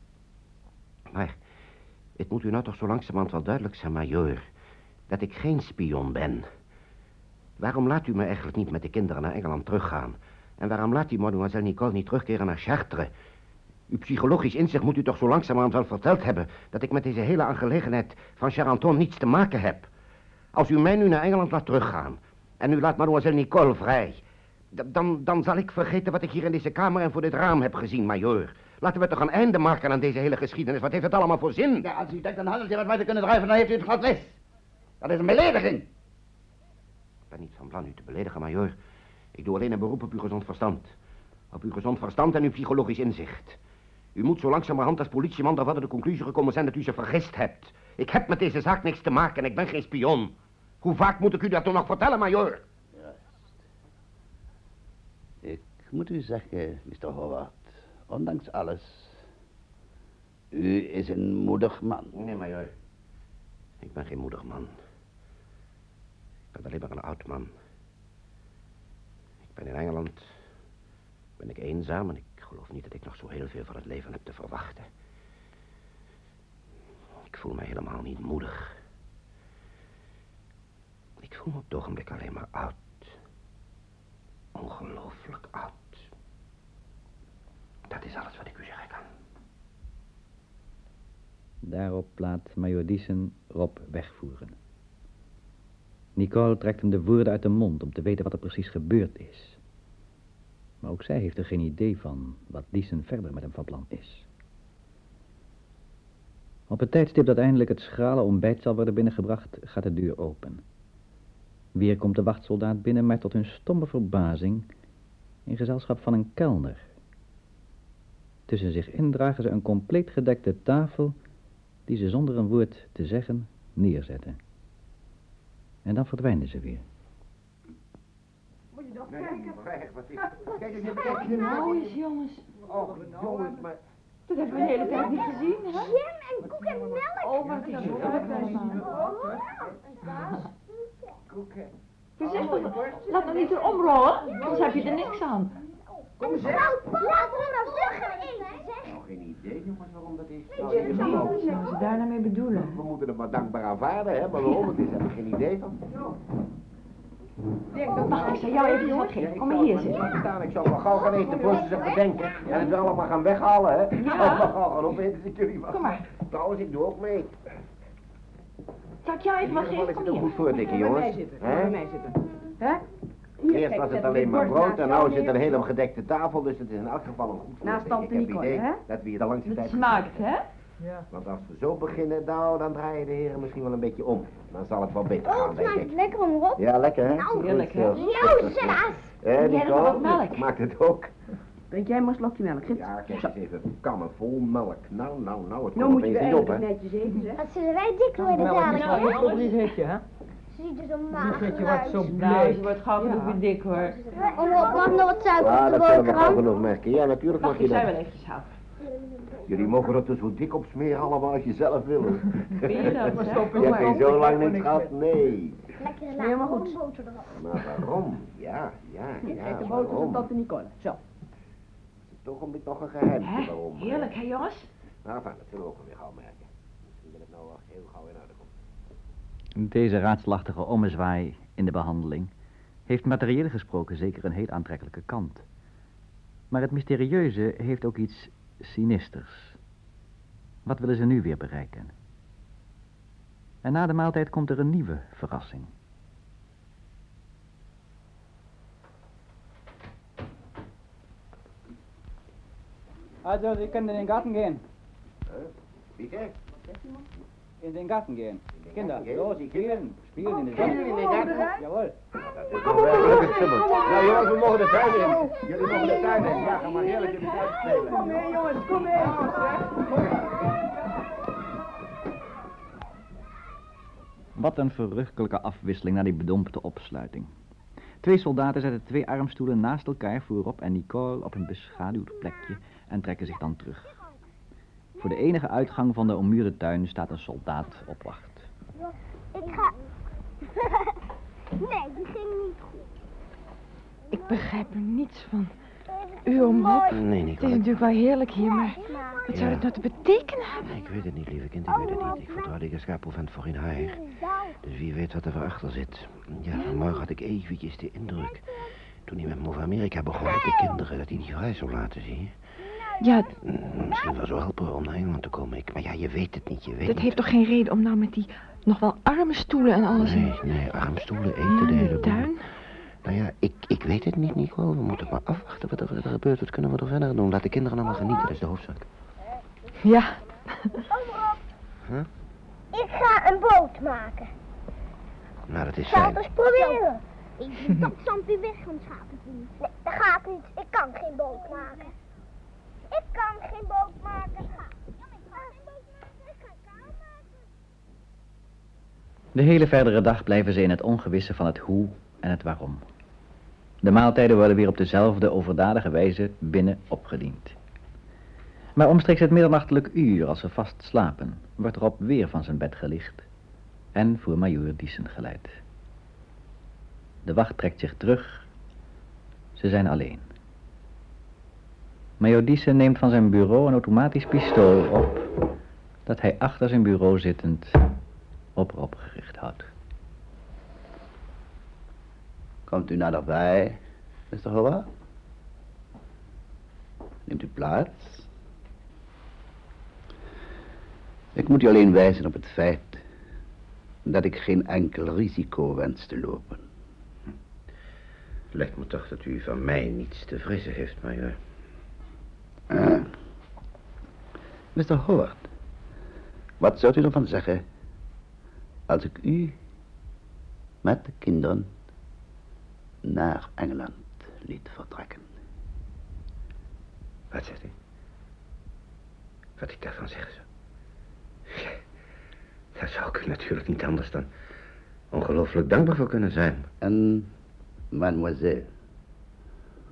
Maar het moet u nou toch zo langzamerhand wel duidelijk zijn, majoor, dat ik geen spion ben. Waarom laat u me eigenlijk niet met de kinderen naar Engeland teruggaan? En waarom laat u mademoiselle Nicole niet terugkeren naar Chartres? Uw psychologisch inzicht moet u toch zo langzamerhand wel verteld hebben... dat ik met deze hele aangelegenheid van Charenton niets te maken heb. Als u mij nu naar Engeland laat teruggaan... en u laat mademoiselle Nicole vrij... dan, dan zal ik vergeten wat ik hier in deze kamer en voor dit raam heb gezien, majoor. Laten we toch een einde maken aan deze hele geschiedenis. Wat heeft het allemaal voor zin? Ja, als u denkt een handeltje wat wij te kunnen drijven, dan heeft u het glad les. Dat is een belediging. Ik ben niet van plan u te beledigen, majoor. Ik doe alleen een beroep op uw gezond verstand. Op uw gezond verstand en uw psychologisch inzicht. U moet zo langzamerhand als politieman tot de conclusie gekomen zijn dat u ze vergist hebt. Ik heb met deze zaak niks te maken en ik ben geen spion. Hoe vaak moet ik u dat toch nog vertellen, majoor? Ik moet u zeggen, Mr. Howard, ondanks alles, u is een moedig man. Nee, majoor. Ik ben geen moedig man. Ik ben alleen maar een oud man. Ik ben in Engeland. Ben ik eenzaam en ik geloof niet dat ik nog zo heel veel van het leven heb te verwachten. Ik voel me helemaal niet moedig. voel me op het ogenblik alleen maar oud. Ongelooflijk oud. Is alles wat ik u zeggen kan. Daarop laat Major Diesen Rob wegvoeren. Nicole trekt hem de woorden uit de mond om te weten wat er precies gebeurd is. Maar ook zij heeft er geen idee van wat Diesen verder met hem van plan is. Op het tijdstip dat eindelijk het schrale ontbijt zal worden binnengebracht, gaat de deur open. Weer komt de wachtsoldaat binnen, maar tot hun stomme verbazing in gezelschap van een kelner. Tussen zich in dragen ze een compleet gedekte tafel die ze zonder een woord te zeggen neerzetten. En dan verdwijnen ze weer. Moet je nog kijken? Wat is Kijk eens, kijk eens. Nou eens, jongens. Oh, jongens, maar... Dat hebben we de hele tijd niet gezien, hè? Jam en koek en melk. Oh, wat is zo Je zegt toch, laat me niet erom rollen, anders heb je er niks aan. Kom zeg. Nou, laten we nou vlug gaan eten, zeg. Nog geen idee, jongens, waarom dat is. je Nou, Wat ze daar nou mee bedoelen? We moeten het maar dankbaar aanvaarden, hè, maar waarom het is, heb ik geen idee van. Mag ik zou jou even een woord geven? Kom maar hier zitten. Ik zal wel gauw gaan eten, plus eens bedenken. En het wel allemaal gaan weghalen, hè. Ja. Allemaal gauw gaan opeten, dat jullie wat. Kom maar. Trouwens, ik doe ook mee. Zal ik jou even In wat ieder geval is geven? het Kom er hier. goed voor, dikke jongens. zitten. Hè? Bij mij zitten. Hè? Eerst was het alleen maar brood en nu zit er een hele gedekte tafel, dus het is in elk geval een goed voor. Naast tante Ik heb Nicole, idee hè? dat we hier de langste Het tijd... smaakt, hè? Want als we zo beginnen, nou, dan draaien de heren misschien wel een beetje om. Dan zal het wel beter Oh, gaan, het denk smaakt ik. lekker om Rob. Ja, lekker, hè? Nou, heerlijk, hè? Hè, er nog wat Nicole? melk? Maakt het ook. Drink jij maar een slokje melk? Ja, kijk eens even. Kannen vol melk. Nou, nou, nou, het Nou komt moet je opeens weer niet op, hè? netjes eten, zeg. Wat zullen wij dik worden dadelijk, Nou, hoor. jongens. hè? Ziet er zo mager Brigitte wordt zo uit. Nou, ze wordt gauw genoeg weer dik, hoor. Om mag nog wat suiker Ah, dat zullen we gauw genoeg merken. Ja, natuurlijk mag Mag je ik zij dat. wel eventjes houden? Jullie mogen er dus zo dik op smeren allemaal als je zelf wil. Vind je dat, Je hè? hebt geen zo lang niks gehad, nee. Lekker Smeer maar laag, goed. boter erop. Maar waarom? Ja, ja, ja, kijk de boter van tante Nicole. Zo. Toch een beetje nog een geheim waarom. Heerlijk, hè, jongens? Nou, enfin, dat zullen we ook wel weer gauw merken. Misschien dat het nou wel heel gauw in orde. Deze raadselachtige ommezwaai in de behandeling heeft materieel gesproken zeker een heel aantrekkelijke kant. Maar het mysterieuze heeft ook iets sinisters. Wat willen ze nu weer bereiken? En na de maaltijd komt er een nieuwe verrassing. Also, Sie können in den Garten gehen. Bitte? In den Garten gehen. den Kinder, Garten gehen? los, spielen. Spielen in den Spielen in den Garten? Jawohl. Dat is wel werkelijk het schimmel. Nou jongens, we mogen de tuin in. Jullie mogen de tuin in. Ja, ga maar heerlijk in de tuin spelen. Kom mee, jongens, kom mee. Wat een verrukkelijke afwisseling na die bedompte opsluiting. Twee soldaten zetten twee armstoelen naast elkaar voor Rob en Nicole op een beschaduwd plekje en trekken zich dan terug. Voor de enige uitgang van de ommuurde tuin staat een soldaat op wacht. Ik ga... nee, die ging niet goed. Ik begrijp er niets van. U om Rob. Nee, Het is natuurlijk wel heerlijk hier, maar wat zou Ja. het nou te betekenen hebben? Ik weet het niet, lieve kind, ik weet het niet. Ik vertrouw die geschapen voor in haar. Dus wie weet wat er voor achter zit. Ja, vanmorgen had ik eventjes de indruk... toen hij met me over Amerika begon met de kinderen... dat hij die vrij zou laten zien. Ja, Misschien wel zo helpen om naar Engeland te komen. Ik, maar ja, je weet het niet, je weet dat niet. heeft toch geen reden om nou met die nog wel arme stoelen en alles in Nee, nee, armstoelen, eten, Ja, de in hele tuin? Nou ja, ik, ik weet het niet, Nicole. We moeten maar afwachten wat er verder gebeurt. Wat kunnen we er verder doen? Laat de kinderen allemaal genieten, dat is de hoofdzaak. Ja, Ik ga een boot maken. Nou, dat is Zal fijn. het eens proberen? Ik dat zand weer weg, anders gaat het niet. Nee, dat gaat niet. Ik kan geen boot maken. Ik kan geen boot maken. De hele verdere dag blijven ze in het ongewisse van het hoe en het waarom. De maaltijden worden weer op dezelfde overdadige wijze binnen opgediend. Maar omstreeks het middernachtelijk uur, als ze vast slapen, wordt Rob weer van zijn bed gelicht en voor majoor Diesen geleid. De wacht trekt zich terug. Ze zijn alleen. Major Diesen neemt van zijn bureau een automatisch pistool op dat hij achter zijn bureau zittend op Rob gericht houdt. Komt u naderbij, Mr. Howard? Neemt u plaats. Ik moet u alleen wijzen op het feit dat ik geen enkel risico wens te lopen. Lijkt me toch dat u van mij niets te vrezen heeft, majoor. Ah. Mr. Howard, wat zou u ervan zeggen als ik u met de kinderen naar Engeland liet vertrekken? Wat zegt u? Wat ik daarvan zeggen zou? Ja, daar zou ik u natuurlijk niet anders dan ongelooflijk dankbaar voor kunnen zijn. En mademoiselle?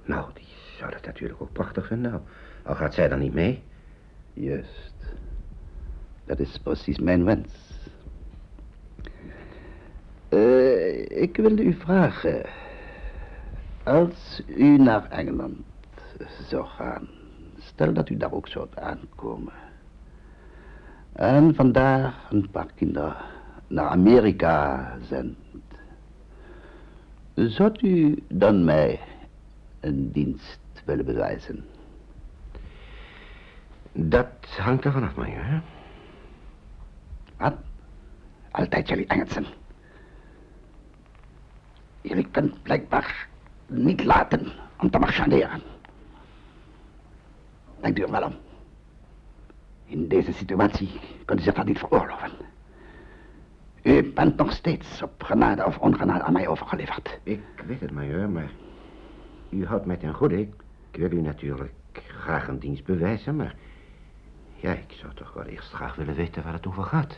Nou, die zou dat natuurlijk ook prachtig vinden. Al, al gaat zij dan niet mee. Juist. Dat is precies mijn wens. Eh, ik wilde u vragen. Als u naar Engeland zou gaan, stel dat u daar ook zou aankomen. En vandaar een paar kinderen naar Amerika zendt. Zou u dan mij een dienst willen bewijzen? Dat hangt er vanaf, majoor. Wat? Altijd jullie Engelsen. Jullie kunt blijkbaar niet laten om te marchanderen. Denkt u er wel om. In deze situatie kunt u zich dat niet veroorloven. U bent nog steeds op genade of ongenade aan mij overgeleverd. Ik weet het, majoor, maar u houdt mij ten goede. Ik wil u natuurlijk graag een dienst bewijzen, maar... Ja, ik zou toch wel eerst graag willen weten waar het over gaat.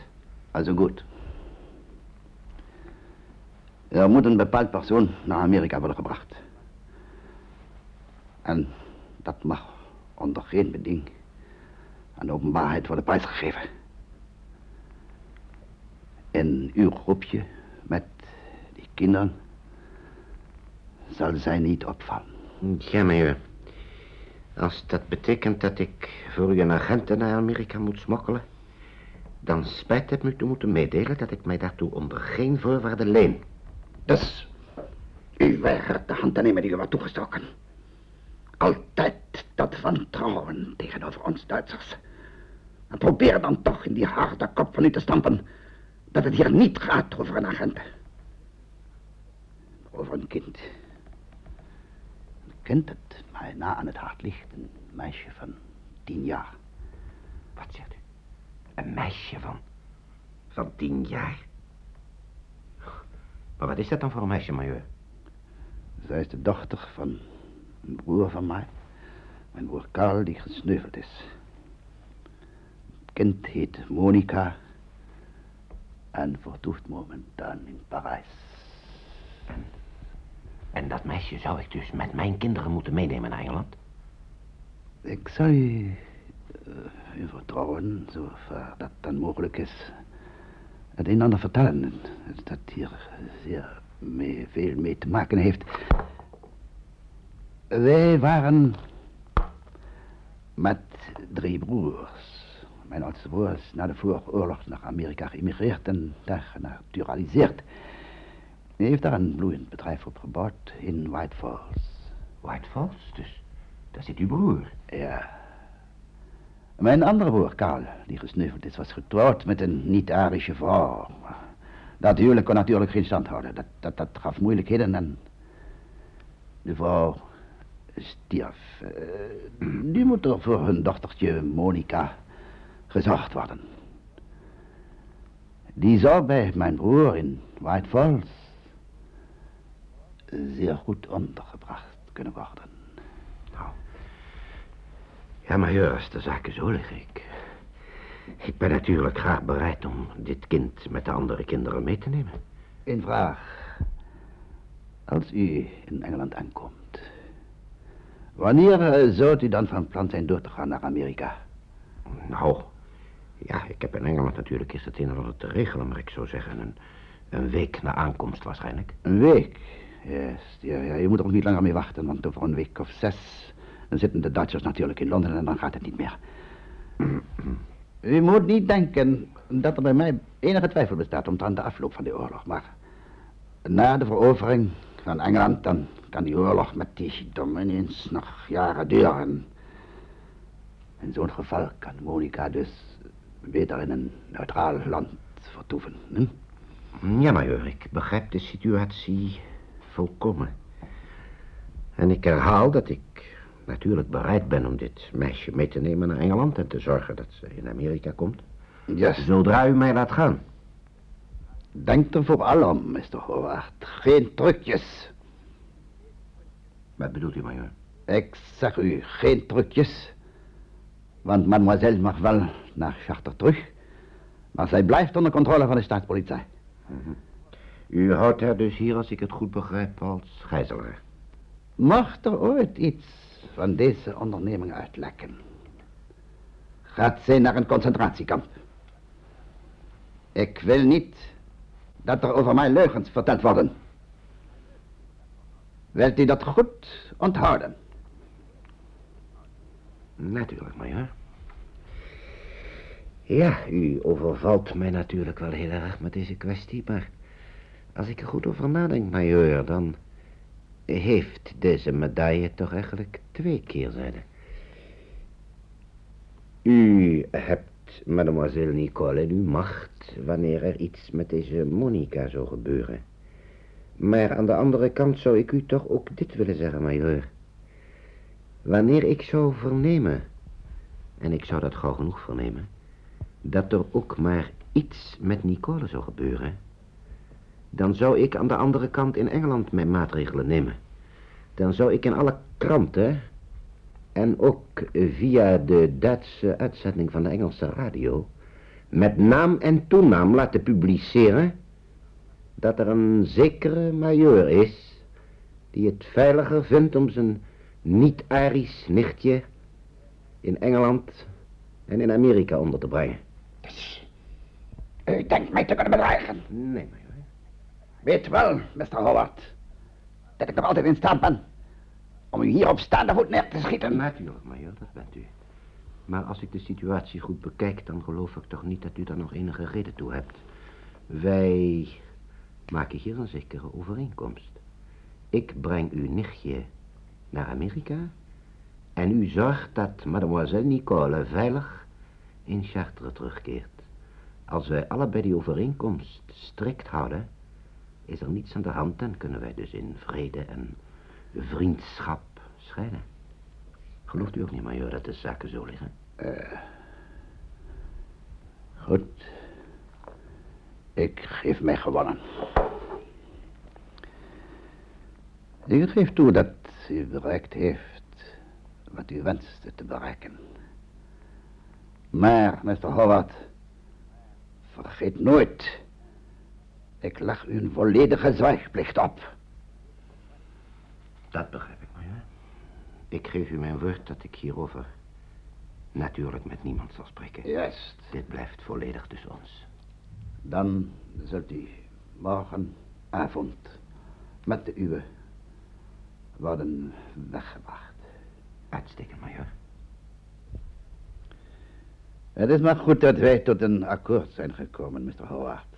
Also goed. Er moet een bepaald persoon naar Amerika worden gebracht. En dat mag onder geen beding aan de openbaarheid worden prijsgegeven. In uw groepje met die kinderen zal zij niet opvallen. Ja, majoor. Als dat betekent dat ik voor u een agent naar Amerika moet smokkelen... dan spijt het me te moeten meedelen dat ik mij daartoe onder geen voorwaarden leen. Dus, u weigert de hand te nemen die u wordt toegestoken. Altijd dat wantrouwen tegenover ons Duitsers. En probeer dan toch in die harde kop van u te stampen... dat het hier niet gaat over een agent. Over een kind. Kind dat mij na aan het hart ligt. Een meisje van tien jaar. Wat zegt u? Een meisje van... van tien jaar? Maar wat is dat dan voor een meisje, majoor? Zij is de dochter van een broer van mij. Mijn broer Karl, die gesneuveld is. Het kind heet Monica. En vertoeft momentaan in Parijs. En, en dat meisje zou ik dus met mijn kinderen moeten meenemen naar Engeland? Ik zal u, uh, u vertrouwen, zover dat dan mogelijk is, het een en ander vertellen. Dat hier zeer veel mee te maken heeft. Wij waren met drie broers. Mijn oudste broer is na de vooroorlog naar Amerika geïmigreerd en daar genaturaliseerd. Hij heeft daar een bloeiend bedrijf opgebouwd in White Falls. White Falls? Dus daar zit uw broer? Ja. Mijn andere broer, Karl, die gesneuveld is, was getrouwd met een niet-Arische vrouw. Dat huwelijk kon natuurlijk geen stand houden. Dat, dat, dat gaf moeilijkheden en... De vrouw stierf. Uh, nu moet er voor hun dochtertje Monica gezorgd worden. Die zou bij mijn broer in White Falls zeer goed ondergebracht kunnen worden. Nou, ja, maar als de zaken zo liggen, ik... Ik ben natuurlijk graag bereid om dit kind met de andere kinderen mee te nemen. Een vraag. Als u in Engeland aankomt, wanneer uh, zou u dan van plan zijn door te gaan naar Amerika? Nou, ja, ik heb in Engeland natuurlijk eerst het een en ander te regelen, maar ik zou zeggen een, een week na aankomst waarschijnlijk. Een week? Ja, ja, je moet er ook niet langer mee wachten, want over een week of zes... dan zitten de Duitsers natuurlijk in Londen en dan gaat het niet meer. U moet niet denken dat er bij mij enige twijfel bestaat omtrent de afloop van de oorlog, maar na de verovering van Engeland, dan kan die oorlog met die Dominions nog jaren duren. In zo'n geval kan Monica dus beter in een neutraal land vertoeven. Hm? Ja, majoor, ik begrijp de situatie volkomen. En ik herhaal dat ik natuurlijk bereid ben om dit meisje mee te nemen naar Engeland en te zorgen dat ze in Amerika komt. Yes. Zodra u mij laat gaan. Denk er vooral om, Mr. Howard. Geen trucjes. Wat bedoelt u, majoor? Ik zeg u, geen trucjes. Want mademoiselle mag wel naar Charter terug. Maar zij blijft onder controle van de staatspolitie. U houdt haar dus hier, als ik het goed begrijp, als gijzelaar. Mocht er ooit iets van deze onderneming uitlekken, gaat zij naar een concentratiekamp. Ik wil niet dat er over mij leugens verteld worden. Wilt u dat goed onthouden? Natuurlijk, majoor. Ja, u overvalt mij natuurlijk wel heel erg met deze kwestie, maar als ik er goed over nadenk, majoor, dan heeft deze medaille toch eigenlijk twee keerzijden. U hebt mademoiselle Nicole in uw macht wanneer er iets met deze Monica zou gebeuren. Maar aan de andere kant zou ik u toch ook dit willen zeggen, majoor. Wanneer ik zou vernemen, en ik zou dat gauw genoeg vernemen, dat er ook maar iets met Nicole zou gebeuren, dan zou ik aan de andere kant in Engeland mijn maatregelen nemen. Dan zou ik in alle kranten en ook via de Duitse uitzending van de Engelse radio met naam en toenaam laten publiceren dat er een zekere majeur is die het veiliger vindt om zijn niet-Arisch nichtje in Engeland en in Amerika onder te brengen. U denkt mij te kunnen bedreigen. Nee, majoor. Weet wel, Mr. Howard, dat ik nog altijd in staat ben om u hier op staande voet neer te schieten. Natuurlijk, majoor, dat bent u. Maar als ik de situatie goed bekijk, dan geloof ik toch niet dat u daar nog enige reden toe hebt. Wij maken hier een zekere overeenkomst. Ik breng uw nichtje naar Amerika en u zorgt dat mademoiselle Nicole veilig in Chartres terugkeert. Als wij allebei die overeenkomst strikt houden, is er niets aan de hand en kunnen wij dus in vrede en vriendschap scheiden. Gelooft u ook niet, majoor, dat de zaken zo liggen? Goed. Ik geef mij gewonnen. Ik geef toe dat u bereikt heeft wat u wenste te bereiken. Maar, Mr. Howard, vergeet nooit, ik leg u een volledige zwijgplicht op. Dat begrijp ik, majoor. Ik geef u mijn woord dat ik hierover natuurlijk met niemand zal spreken. Juist. Dit blijft volledig tussen ons. Dan zult u morgenavond met de uwe worden weggebracht. Uitstekend, majoor. Het is maar goed dat wij tot een akkoord zijn gekomen, Mr. Howard.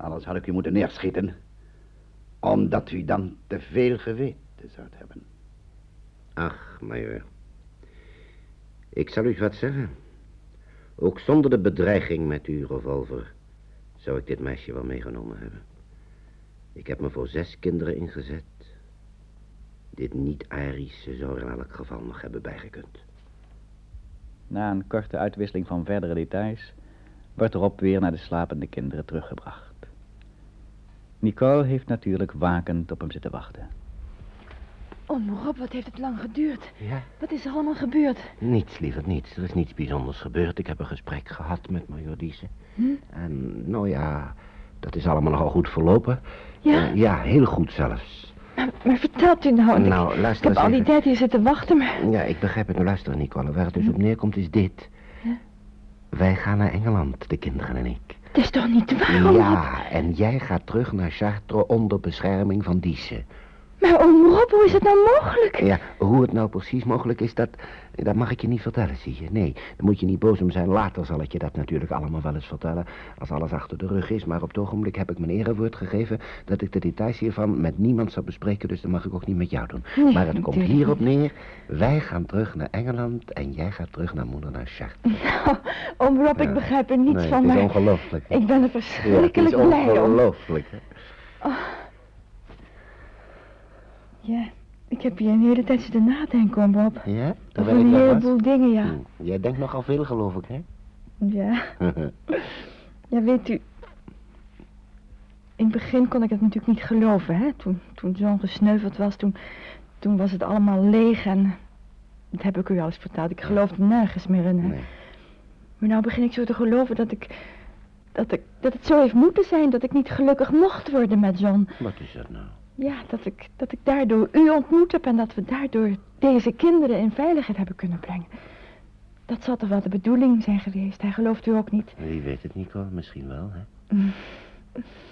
Anders had ik u moeten neerschieten. Omdat u dan te veel geweten zou hebben. Ach, majoor. Ik zal u wat zeggen. Ook zonder de bedreiging met uw revolver zou ik dit meisje wel meegenomen hebben. Ik heb me voor zes kinderen ingezet. Dit niet-Arische zou er in elk geval nog hebben bijgekund. Na een korte uitwisseling van verdere details wordt Rob weer naar de slapende kinderen teruggebracht. Nicole heeft natuurlijk wakend op hem zitten wachten. Oh, Rob, wat heeft het lang geduurd? Ja? Wat is er allemaal gebeurd? Niets, liever niets. Er is niets bijzonders gebeurd. Ik heb een gesprek gehad met Major Diesen. Hm? En, nou ja, dat is allemaal nogal goed verlopen. Ja? Eh, ja, heel goed zelfs. Maar, maar vertelt u nou... ik- Nou, ik, luister heb eens al die tijd hier zitten wachten, maar... Ja, ik begrijp het. Nou, luister, Nicole. Waar het dus op neerkomt is dit. Ja? Wij gaan naar Engeland, de kinderen en ik. Het is toch niet waar? Ja, en jij gaat terug naar Chartres onder bescherming van Diesen. Maar oom Rob, hoe is het nou mogelijk? Ja, hoe het nou precies mogelijk is, dat, dat mag ik je niet vertellen, zie je. Nee, daar moet je niet boos om zijn. Later zal ik je dat natuurlijk allemaal wel eens vertellen, als alles achter de rug is. Maar op het ogenblik heb ik mijn erewoord gegeven dat ik de details hiervan met niemand zal bespreken, dus dat mag ik ook niet met jou doen. Nee, maar het komt hierop neer, wij gaan terug naar Engeland en jij gaat terug naar moeder naar. Nou, oom Rob, ik begrijp er niets Nee, van, het is maar ongelooflijk. ik ben er Ja, het verschrikkelijk is blij om. ongelooflijk, hè? Ja, ik heb hier een hele tijd zitten nadenken, Rob. Ja, Over terwijl ik een was? heleboel dingen, ja. Hm, Jij denkt nogal veel, geloof ik, hè? Ja. Ja, weet u... In het begin kon ik het natuurlijk niet geloven, hè. Toen, toen zo'n gesneuveld was, toen, toen was het allemaal leeg en... Dat heb ik u al eens verteld. Ik geloofde nergens meer in. Hè. Nee. Maar nou begin ik zo te geloven dat ik, dat ik... Dat het zo heeft moeten zijn dat ik niet gelukkig mocht worden met John. Wat is dat nou? Ja, dat ik, dat ik daardoor u ontmoet heb en dat we daardoor deze kinderen in veiligheid hebben kunnen brengen. Dat zal toch wel de bedoeling zijn geweest. Hij gelooft u ook niet. Wie weet het, Nico? Misschien wel, hè? Mm.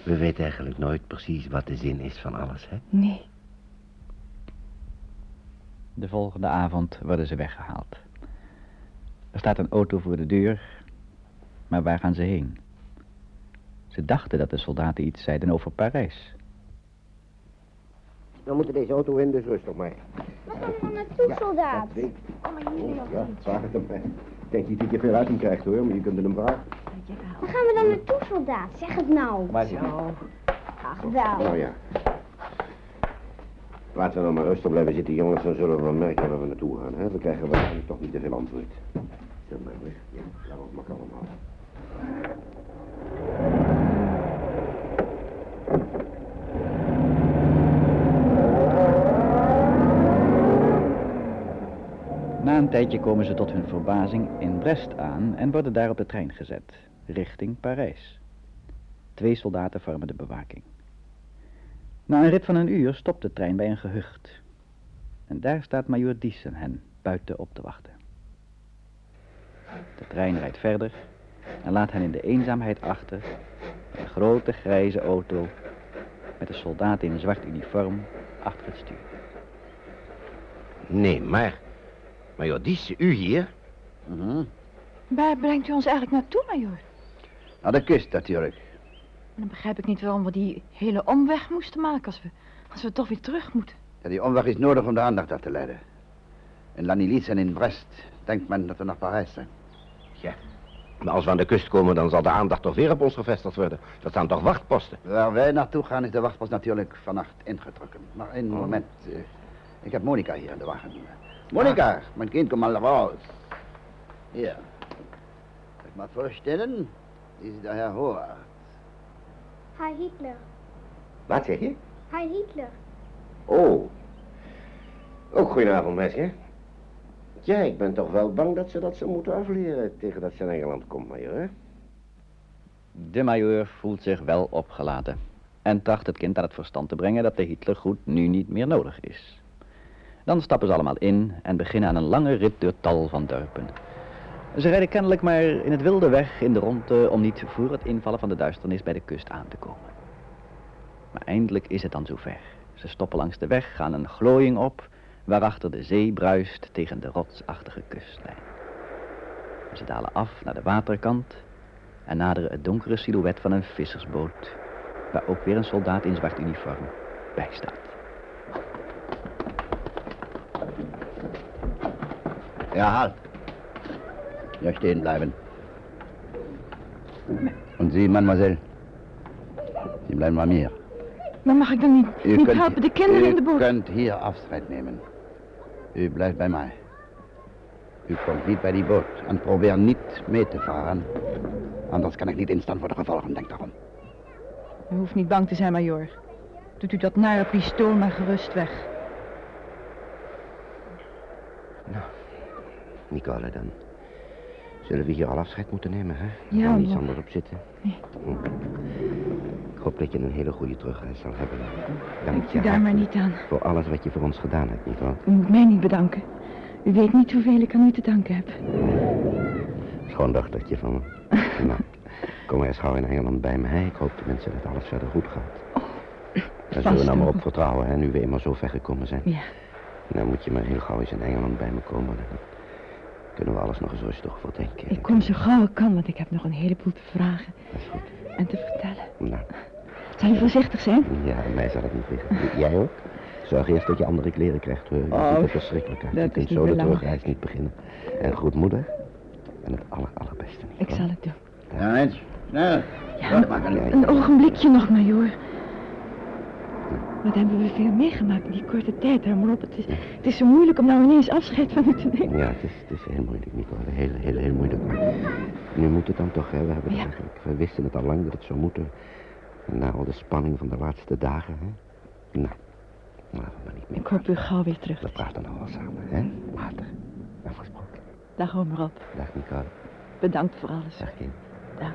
We weten eigenlijk nooit precies wat de zin is van alles, hè? Nee. De volgende avond worden ze weggehaald. Er staat een auto voor de deur, maar waar gaan ze heen? Ze dachten dat de soldaten iets zeiden over Parijs. We moeten deze auto in, dus rustig maar. Waar gaan we naartoe, soldaat? Ja, vraag het hem. Ik denk niet dat je veel uit hem krijgt, hoor, maar je kunt hem vragen. Waar gaan we dan naartoe, soldaat? Zeg het nou. Maar ja. Ach, wel. Nou ja. Laten we nou maar rustig blijven zitten, jongens. Dan zullen we wel merken waar we naartoe gaan. Hè? We krijgen waarschijnlijk toch niet te veel antwoord. Stil maar weg. Ja, laten we het maar kalm houden. Een tijdje komen ze tot hun verbazing in Brest aan en worden daar op de trein gezet, richting Parijs. Twee soldaten vormen de bewaking. Na een rit van een uur stopt de trein bij een gehucht. En daar staat majoor Diesen hen buiten op te wachten. De trein rijdt verder en laat hen in de eenzaamheid achter een grote grijze auto met een soldaat in een zwart uniform achter het stuur. Nee, maar... Maar joh, die is u hier? Mhm. Waar brengt u ons eigenlijk naartoe, majoor? Naar de kust natuurlijk. Dan begrijp ik niet waarom we die hele omweg moesten maken als we, als we toch weer terug moeten. Ja, die omweg is nodig om de aandacht af te leiden. In Lanilitz en in Brest denkt men dat we naar Parijs zijn. Ja. Maar als we aan de kust komen, dan zal de aandacht toch weer op ons gevestigd worden. Dat staan toch wachtposten? Waar wij naartoe gaan is de wachtpost natuurlijk vannacht ingetrokken. Maar één moment. eh, ik heb Monica hier in de wagen. Monica, mijn kind, kom maar raus. Hier. Ik mag voorstellen, dit is de heer Hoar. Heil Hitler. Wat zeg je? Heil Hitler. Oh. Ook goedenavond, meisje. Ja, ik ben toch wel bang dat ze dat zo moeten afleren tegen dat ze in Engeland komt, majoor, hè? De majoor voelt zich wel opgelaten en tracht het kind aan het verstand te brengen dat de Hitlergoed nu niet meer nodig is. Dan stappen ze allemaal in en beginnen aan een lange rit door tal van dorpen. Ze rijden kennelijk maar in het wilde weg in de ronde om niet voor het invallen van de duisternis bij de kust aan te komen. Maar eindelijk is het dan zover. Ze stoppen langs de weg, gaan een glooiing op, waarachter de zee bruist tegen de rotsachtige kustlijn. Ze dalen af naar de waterkant en naderen het donkere silhouet van een vissersboot, waar ook weer een soldaat in zwart uniform bij staat. Ja, halt. Ja, stehen bleiben. Und Sie, Mademoiselle? Sie bleiben bei mir. Maar mag ik dan niet, niet helpen de kinderen u in de boot? kunt hier afscheid nemen. U blijft bij mij. U komt niet bij die boot en probeer niet mee te varen. Anders kan ik niet instaan voor de gevolgen, denk daarom. U hoeft niet bang te zijn, majoor. Doet u dat nare pistool maar gerust weg. Nicole, dan zullen we hier al afscheid moeten nemen, hè? Ja, kan niets anders op zitten. Nee. Hm. Ik hoop dat je een hele goede terugreis zal hebben. Dank je daar maar niet aan. Voor alles wat je voor ons gedaan hebt, Nicole. U moet mij niet bedanken. U weet niet hoeveel ik aan u te danken heb. Schoondochtertje van me. nou, kom maar eens gauw in Engeland bij me. hè? Ik hoop tenminste dat alles verder goed gaat. Daar zullen we nou maar op vertrouwen, hè, nu we eenmaal zo ver gekomen zijn. Ja. Nou moet je maar heel gauw eens in Engeland bij me komen. Dan kunnen we alles nog eens rustig overdenken. Ik kom zo gauw ik kan, want ik heb nog een heleboel te vragen. Dat is goed. En te vertellen. Nou, Zal je voorzichtig zijn? ja, mij zal het niet liggen. Jij ook? Zorg eerst dat je andere kleren krijgt, hoor. Oh, ziet er verschrikkelijk uit. dat Je is kunt zo de terugreis niet beginnen. En goed moeder. En het aller, allerbeste niet. Ik zal het doen. Ja, eens. Snel. Ja, een, een ogenblikje nog, majoor. Wat hebben we veel meegemaakt in die korte tijd, hè, Rob? Het is, het is zo moeilijk om nou ineens afscheid van u te nemen. Ja, het is, het is heel moeilijk, Nicole. Heel, heel, heel moeilijk. Maar nu moet het dan toch, hè. We, hebben Ja. eigenlijk, we wisten het al lang dat het zou moeten. Na al de spanning van de laatste dagen, hè. Nou, laten we maar niet meer. Ik hoop u gauw weer terug. We praten nou wel samen, hè. Later. Afgesproken. Dag, Rob. Dag, Nicole. Bedankt voor alles. Dag, kind. Dag.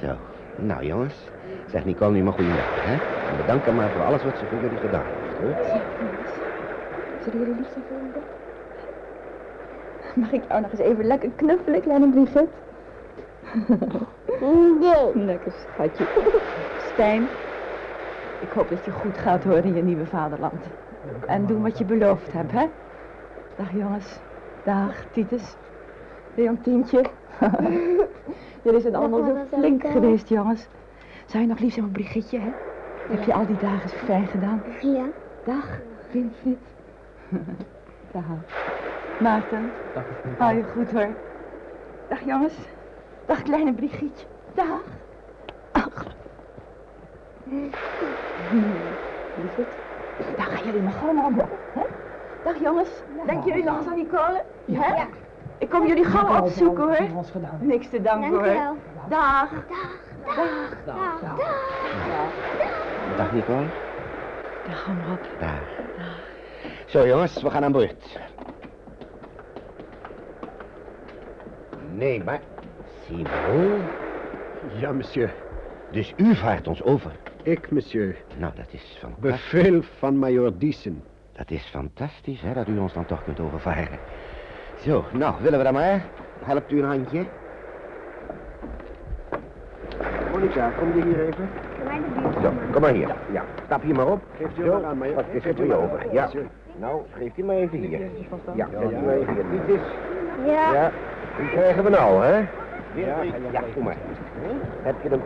Zo. Nou, jongens. Zeg Nicole nu maar goeiedag, hè. En bedank haar maar voor alles wat ze voor jullie gedaan heeft, hoor. Zullen jullie lief zijn voor me? Mag ik jou nog eens even lekker knuffelen, kleine Brigitte? Nee. Lekker schatje. Stijn, ik hoop dat je goed gaat horen in je nieuwe vaderland. En doen wat je beloofd hebt, hè? Dag jongens. Dag Titus. Leontientje. Jullie zijn allemaal zo flink hè? geweest, jongens. Zou je nog lief zijn voor Brigitte, hè? Heb je al die dagen zo fijn gedaan? Ja. Dag, Winfried. Dag. Maarten. Hou je goed hoor. Dag jongens. Dag kleine Brigitte. Dag. Ach. Lieverd. Dag gaan jullie nog gewoon allemaal. Hè? Dag jongens. Denken jullie nog eens aan Nicole? Hè? Ik kom jullie gauw opzoeken hoor. Niks te danken hoor. Dankjewel. Dag. Dag. Dag. Dag, Nicole. Dag oom Rob. Daar. Zo, jongens, we gaan aan boord. Nee, maar... Simon? Ja, monsieur. Dus u vaart ons over? Ik, monsieur. Nou, dat is fantastisch. Bevel van majoor Diesen. Dat is fantastisch, hè, dat u ons dan toch kunt overvaren. Zo, nou, willen we dan maar? Helpt u een handje? Monica, kom je hier even? Zo, kom maar hier. Ja, stap hier maar op. Geeft u Zo, maar aan, majoor. Wat is Geeft het weer maar over? Ja. Nou, geeft u maar even hier. Ja, geeft u maar even hier. Dit is... Ja. Ja, die krijgen we nou, hè? Ja, ja, kom maar. Heb je hem...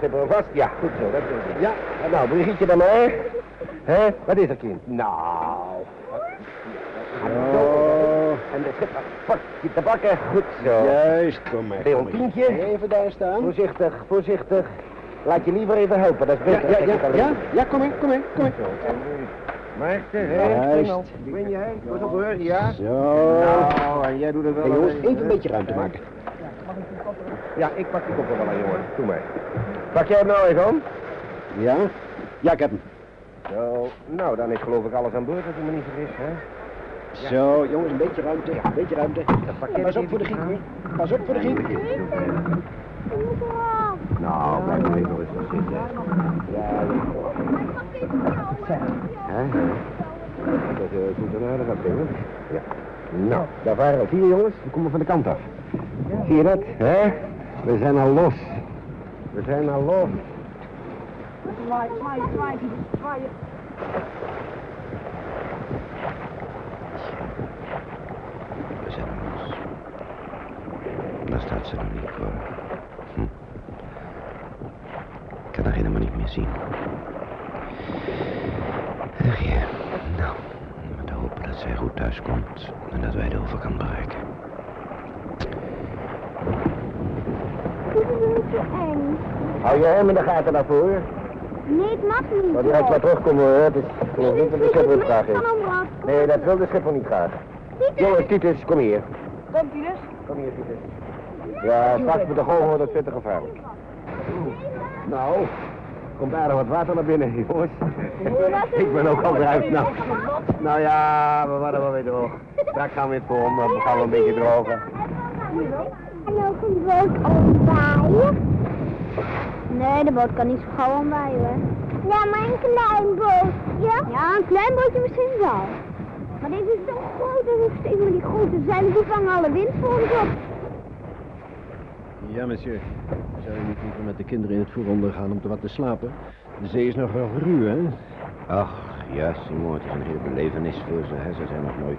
Zit er hem vast? Ja, goed zo, dat is. Ja, en nou, Brigitte dan maar. Hè? Wat is er, kind? Nou... Zo. En de schipper, pak je te bakken. Goed zo. Juist, kom maar. Leontientje. Even daar staan. Voorzichtig, voorzichtig. Laat je liever even helpen, dat is beter. ja, ja, ja, ja, kom in, kom in, kom in. Maarten, Juist. hè? Ben je, hè? Goed op hoor, ja? Zo. Nou, en jij doet het wel. Hey, jongens, even een beetje ruimte maken. Ja, ik pak die koppel wel aan, jongen. Doe maar. Pak jij hem nou even om? Ja? Ja, ik heb hem. Zo, nou, dan is geloof ik alles aan boord, als ik me niet vergis, hè? Zo, jongens, een beetje ruimte, een beetje ruimte. Pas op voor de giek, hoor. Pas op voor de giek. Nou, blijf maar even rustig zitten. Ja, Hè? Dat uh, een aardig afdeling. Ja. Nou, daar varen al vier jongens, die komen van de kant af. Zie je dat, hè? We zijn al los. We zijn al los. We zijn al los. Daar staat ze nog niet voor. Hm. Ik kan haar helemaal niet meer zien. Ach ja, nou, we hopen dat zij goed thuis komt en dat wij de overkant bereiken. Hou je hem in de gaten daarvoor. Nee, het mag niet. Maar direct maar terugkomen hoor. Het is ik geloof niet dat de schipper het graag heeft. Nee, dat wil de schipper niet graag. Jongens, Titus, kom hier. Kom, Titus. Kom hier, Titus. Ja, straks met de golven wordt het veel te gevaarlijk. Nou, komt aardig wat water naar binnen, jongens. Ik ben ook al eruit. Nou, nou ja, we worden wel weer droog. Straks gaan we weer voor om, dan gaan we een beetje drogen. En ook een boot omwaaien? Nee, de boot kan niet zo gauw omwaaien hoor. Ja, maar een klein bootje. Ja, een klein bootje misschien wel. Maar deze is zo groot en zo steeds met die grote zeilen, die vangen alle wind voor ons op. Ja, monsieur. Zou je niet liever met de kinderen in het voer ondergaan om te wat te slapen? De zee is nog wel ruw, hè? Ach, ja, Simon, het is een hele belevenis voor ze. Hè. Ze zijn nog nooit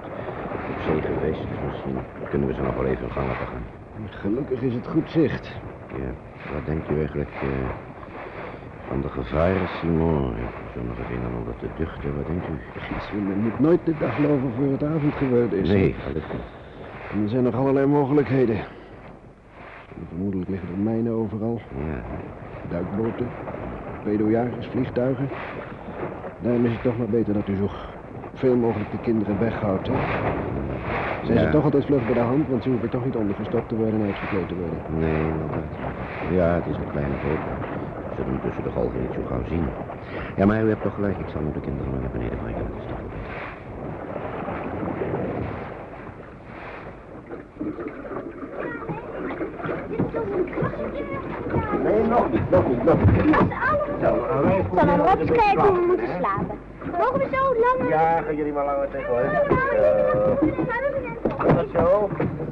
op zee geweest, dus misschien kunnen we ze nog wel even gang laten gaan. Gelukkig is het goed zicht. Ja, wat denkt u eigenlijk eh, van de gevaren, Simon? Zo nog even een en ander te duchten, wat denkt u? Men moet nooit de dag lopen voor het avondgebeurd is. Nee, gelukkig niet. En er zijn nog allerlei mogelijkheden. Vermoedelijk liggen er mijnen overal. Ja, Duikboten, pedojagers, vliegtuigen. Daarom is het toch maar beter dat u zo veel mogelijk de kinderen weghoudt, hè? Zijn Ja. ze toch altijd vlug bij de hand, want ze hoeven toch niet ondergestopt te worden en uitgekleed te worden. nee, inderdaad. Ja, het is een kleine boot. We zullen hem tussen de golven niet zo gauw zien. Ja, maar u hebt toch gelijk. Ik zal nu de kinderen maar naar beneden brengen. Dat is toch wel beter. Nee, nog niet, nog niet, nog niet. Zal maar op kijken hoe we moeten slapen. Mogen we zo lang? Ja, gaan jullie maar langer tegen hoor. Zo. Is dat zo?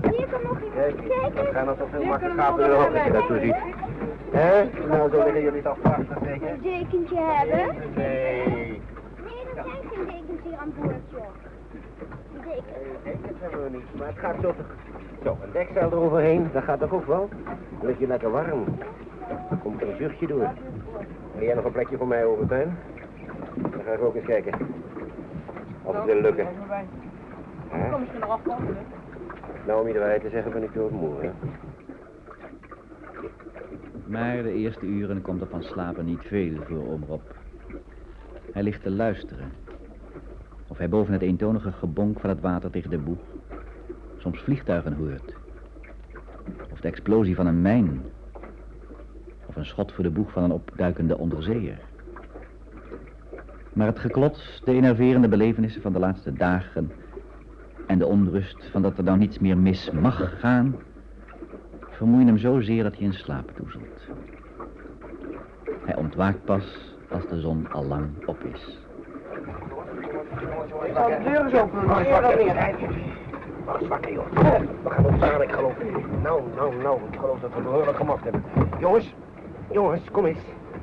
Hier kan nog Kijk, iemand dat kijken. gaan er toch veel makkelijk de hoofd als je dat zo ziet. Hé? Nou, zo liggen jullie toch prachtig zeker? Een dekentje hebben? Nee. Nee, er zijn geen dekens hier aan boord, joh. Dekens hebben we niet, maar het gaat zo. Zo, een deksel eroverheen, dat gaat toch ook wel? Dan lig je lekker warm. Dan komt er een zuchtje door. Wil jij nog een plekje voor mij over, Tuin? Dan ga ik ook eens kijken. Of het wil lukken. Kom misschien nog afkomen. Nou, om je de waarheid te zeggen ben ik doodmoe, hè? Maar de eerste uren komt er van slapen niet veel voor oom Rob. Hij ligt te luisteren. Of hij boven het eentonige gebonk van het water tegen de boeg soms vliegtuigen hoort. Of de explosie van een mijn. Of een schot voor de boeg van een opduikende onderzeeër. Maar het geklots, de enerverende belevenissen van de laatste dagen... en de onrust van dat er nou niets meer mis mag gaan... vermoeien hem zozeer dat hij in slaap doezelt. Hij ontwaakt pas als de zon al lang op is. Ik zal de deur eens openen. Wacht eens wakker, joh. We gaan ons staan, ik geloof. Nou, nou, nou, ik geloof dat we behoorlijk gemaakt hebben. Jongens, jongens, kom eens.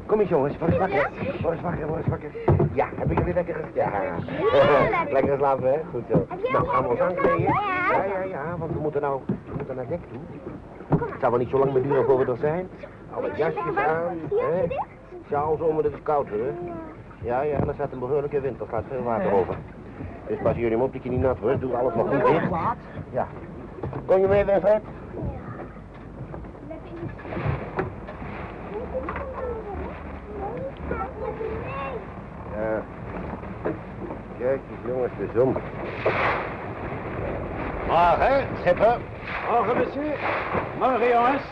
Kom eens, jongens. Word eens wakker. Word eens wakker, word eens wakker. Ja, hebben jullie lekker ges... Ja. lekker. lekker geslapen, hè? Goed zo. Nou, gaan we ons aankleden? geslapen? Ja, ja, ja, want we moeten nou, we moeten naar dek toe. Het zal wel niet zo lang meer duren voor we er zijn. Alle jasjes aan, hè? Sjaals om, het is koud, hè? Ja, ja, en er staat een behoorlijke wind, er gaat veel water over. Dus pas jullie hem op dat je niet nat wordt, doe alles nog goed dicht. Ja. Kom je mee, Wilfred? Ja. Kijk eens, jongens, de zon. Morgen, schipper. Morgen, monsieur. Morgen, jongens.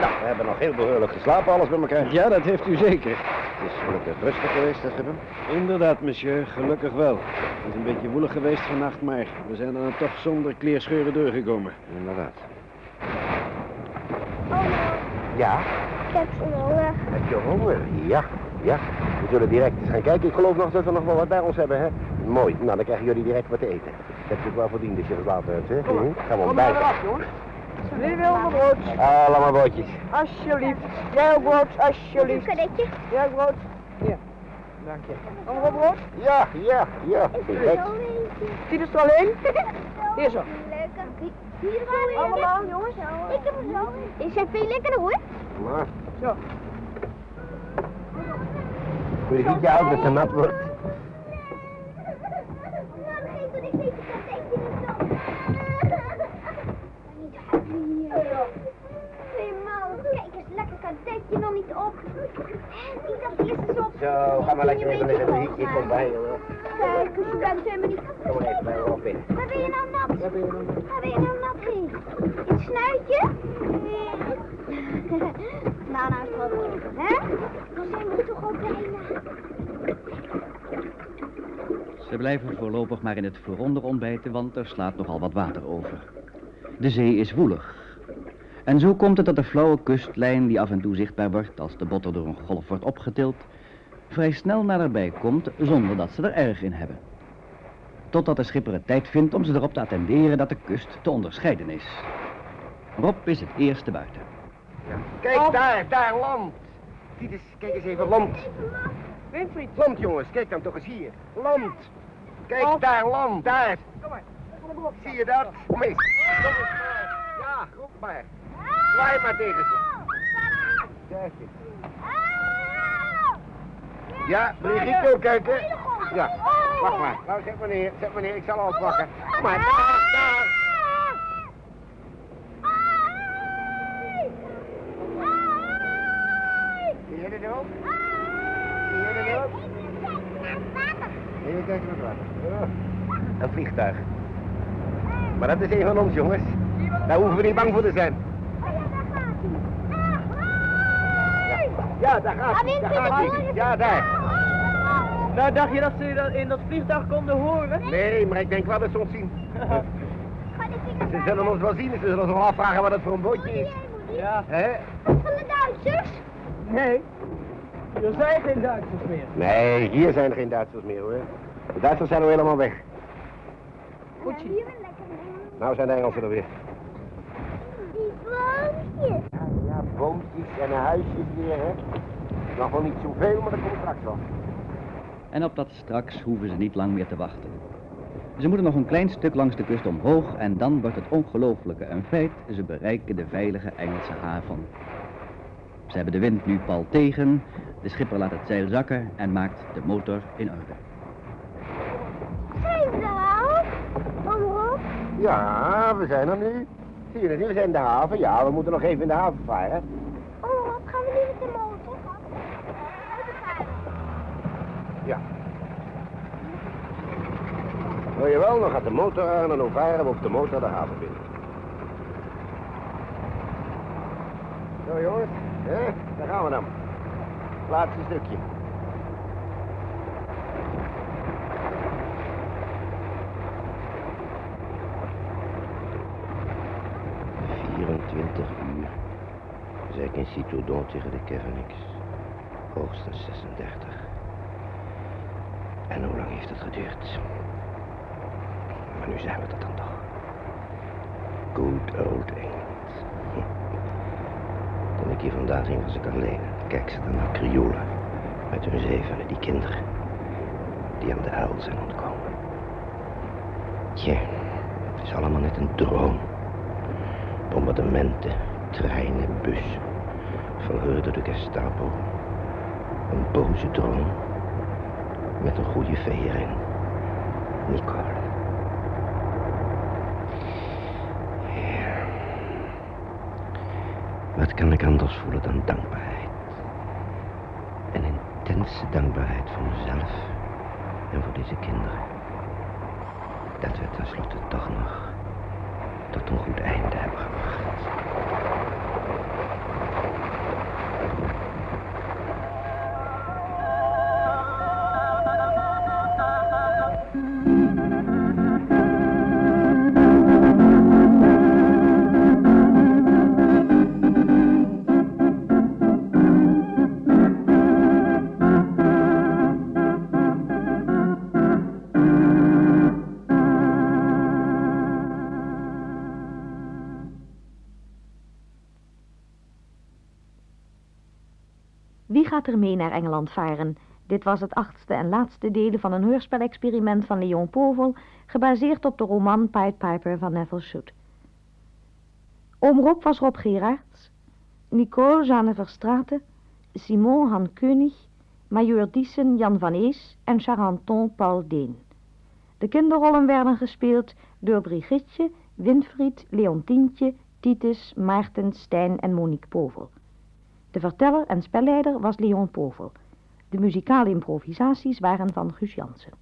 Nou, we hebben nog heel behoorlijk geslapen, alles bij elkaar. Ja, dat heeft u zeker. Het is gelukkig rustig geweest, hè, schipper? Inderdaad, monsieur. Gelukkig wel. Het is een beetje woelig geweest vannacht, maar we zijn er dan toch zonder kleerscheuren doorgekomen. Inderdaad. Oh, Ja, ik heb zo'n honger. heb je honger? Ja, ja. We zullen direct eens gaan kijken. Ik geloof nog dat we nog wel wat bij ons hebben, hè? Mooi. Nou, dan krijgen jullie direct wat te eten. Dat heb je ook wel verdiend als je geslapen hebt, hè? Hm? Gaan we Kom maar ontbijten. eraf, jongens. Wie wil een brood? Allemaal broodjes. Alsjeblieft. Jij ook brood, alsjeblieft. Kadetje. Jij ook brood? Hier. Dank je. Nog brood? Ja, ja, ja. Ik wil Direct. zo eten. Zie er alleen? Hier zo. Lekker. Hier zo eten. Allemaal, jongens. Ik heb er zo in. Is zijn veel lekkerder hoor. Maar, Zo. je uit dat ze nat wordt? Nou, geef dat ik deze kadetje niet zo. Niet huilen hier. Nee, man. Kijk eens, lekker kadetje nog niet op. Niet als eerste op. Zo, ga maar lekker even liggen. Ik, ik kom bij, jongen. Kijk je bent helemaal niet Kom maar even bij me op binnen. Waar ben je nou nat? Waar ben je nou nat? Waar ben je nou nat in? In het snuitje? nou, nou is het wel goed, hè? Dan zijn we toch al bijna. Ze blijven voorlopig maar in het vooronder ontbijten, want er slaat nogal wat water over. De zee is woelig. En zo komt het dat de flauwe kustlijn die af en toe zichtbaar wordt als de botter door een golf wordt opgetild, vrij snel naderbij komt zonder dat ze er erg in hebben. Totdat de schipper het tijd vindt om ze erop te attenderen dat de kust te onderscheiden is. Rob is het eerste buiten. Kijk daar, daar land. Titus, kijk eens even, land. Winfried. Land, jongens, kijk dan toch eens hier. Land. Kijk daar, land, daar. Kom maar. Zie je dat? Kom eens. Maar. Ja, roep maar. Zwaai maar tegen ze. Kijk eens. Ja, Brigitte ook kijken. Ja, wacht maar. Nou, zet maar neer, zet maar neer. Ik zal al. Kom maar, daar, daar. Zie je dit ook? Zie je dit ook? Even kijken water. Oh, Een vliegtuig. Maar dat is een van ons, jongens. Daar hoeven we niet bang voor te zijn. Ja, daar gaat hij. Daar gaat hij. Ja, daar. Nou, dacht je dat ze dat in dat vliegtuig konden horen? Nee, maar ik denk wel dat ze ons zien. Ze zullen ons wel zien. Ze zullen ons wel afvragen wat het voor een bootje is. Ja. Hè? Van de Duitsers? Nee. Er zijn geen Duitsers meer. Nee, hier zijn er geen Duitsers meer hoor. De Duitsers zijn al helemaal weg. Goed. Nou zijn de Engelsen er weer. Die boompjes. Boompjes en huisjes weer, hè. Nog wel niet zoveel, maar dat komt straks wel. En op dat straks hoeven ze niet lang meer te wachten. Ze moeten nog een klein stuk langs de kust omhoog en dan wordt het ongelooflijke een feit. Ze bereiken de veilige Engelse haven. Ze hebben de wind nu pal tegen, de schipper laat het zeil zakken en maakt de motor in orde. Zijn ze al? Omroep? Ja, we zijn er nu. Zie je het niet? We zijn in de haven. Ja, we moeten nog even in de haven varen. Omroep, gaan we nu met de motor? Ja. Hoor je wel, dan gaat de motor aan en dan varen we op de motor de haven binnen. Zo jongens, hè? daar gaan we dan. Laatste stukje. Vierentwintig uur. Ik in Citodon tegen de Kevinix. Hoogstens 36. En hoe lang heeft het geduurd? Maar nu zijn we er dan toch. Good old England. Toen ik hier vandaan ging was ik alleen. Kijk ze dan naar Kriolen. Met hun zevenen, die kinderen. Die aan de uil zijn ontkomen. Tja, het is allemaal net een droom. Bombardementen, treinen, bussen. Verhoor door de Gestapo. Een boze droom. Met een goede vee erin. Nicole. Wat kan ik anders voelen dan dankbaarheid? Een intense dankbaarheid voor mezelf en voor deze kinderen. Dat we tenslotte toch nog tot een goed einde hebben gebracht. Wie gaat er mee naar Engeland varen? Dit was het achtste en laatste deel van een hoorspelexperiment van Leon Povel, gebaseerd op de roman Pied Piper van Ethel Shoot. Oom Rob was Rob Gerards, Nicole Jeanne Verstraeten, Simon Han König, Major Diesen Jan van Ees en Charenton Paul Deen. De kinderrollen werden gespeeld door Brigitte, Winfried, Leontientje, Titus, Maarten, Stijn en Monique Povel. De verteller en spelleider was Leon Povel. De muzikale improvisaties waren van Guus Jansen.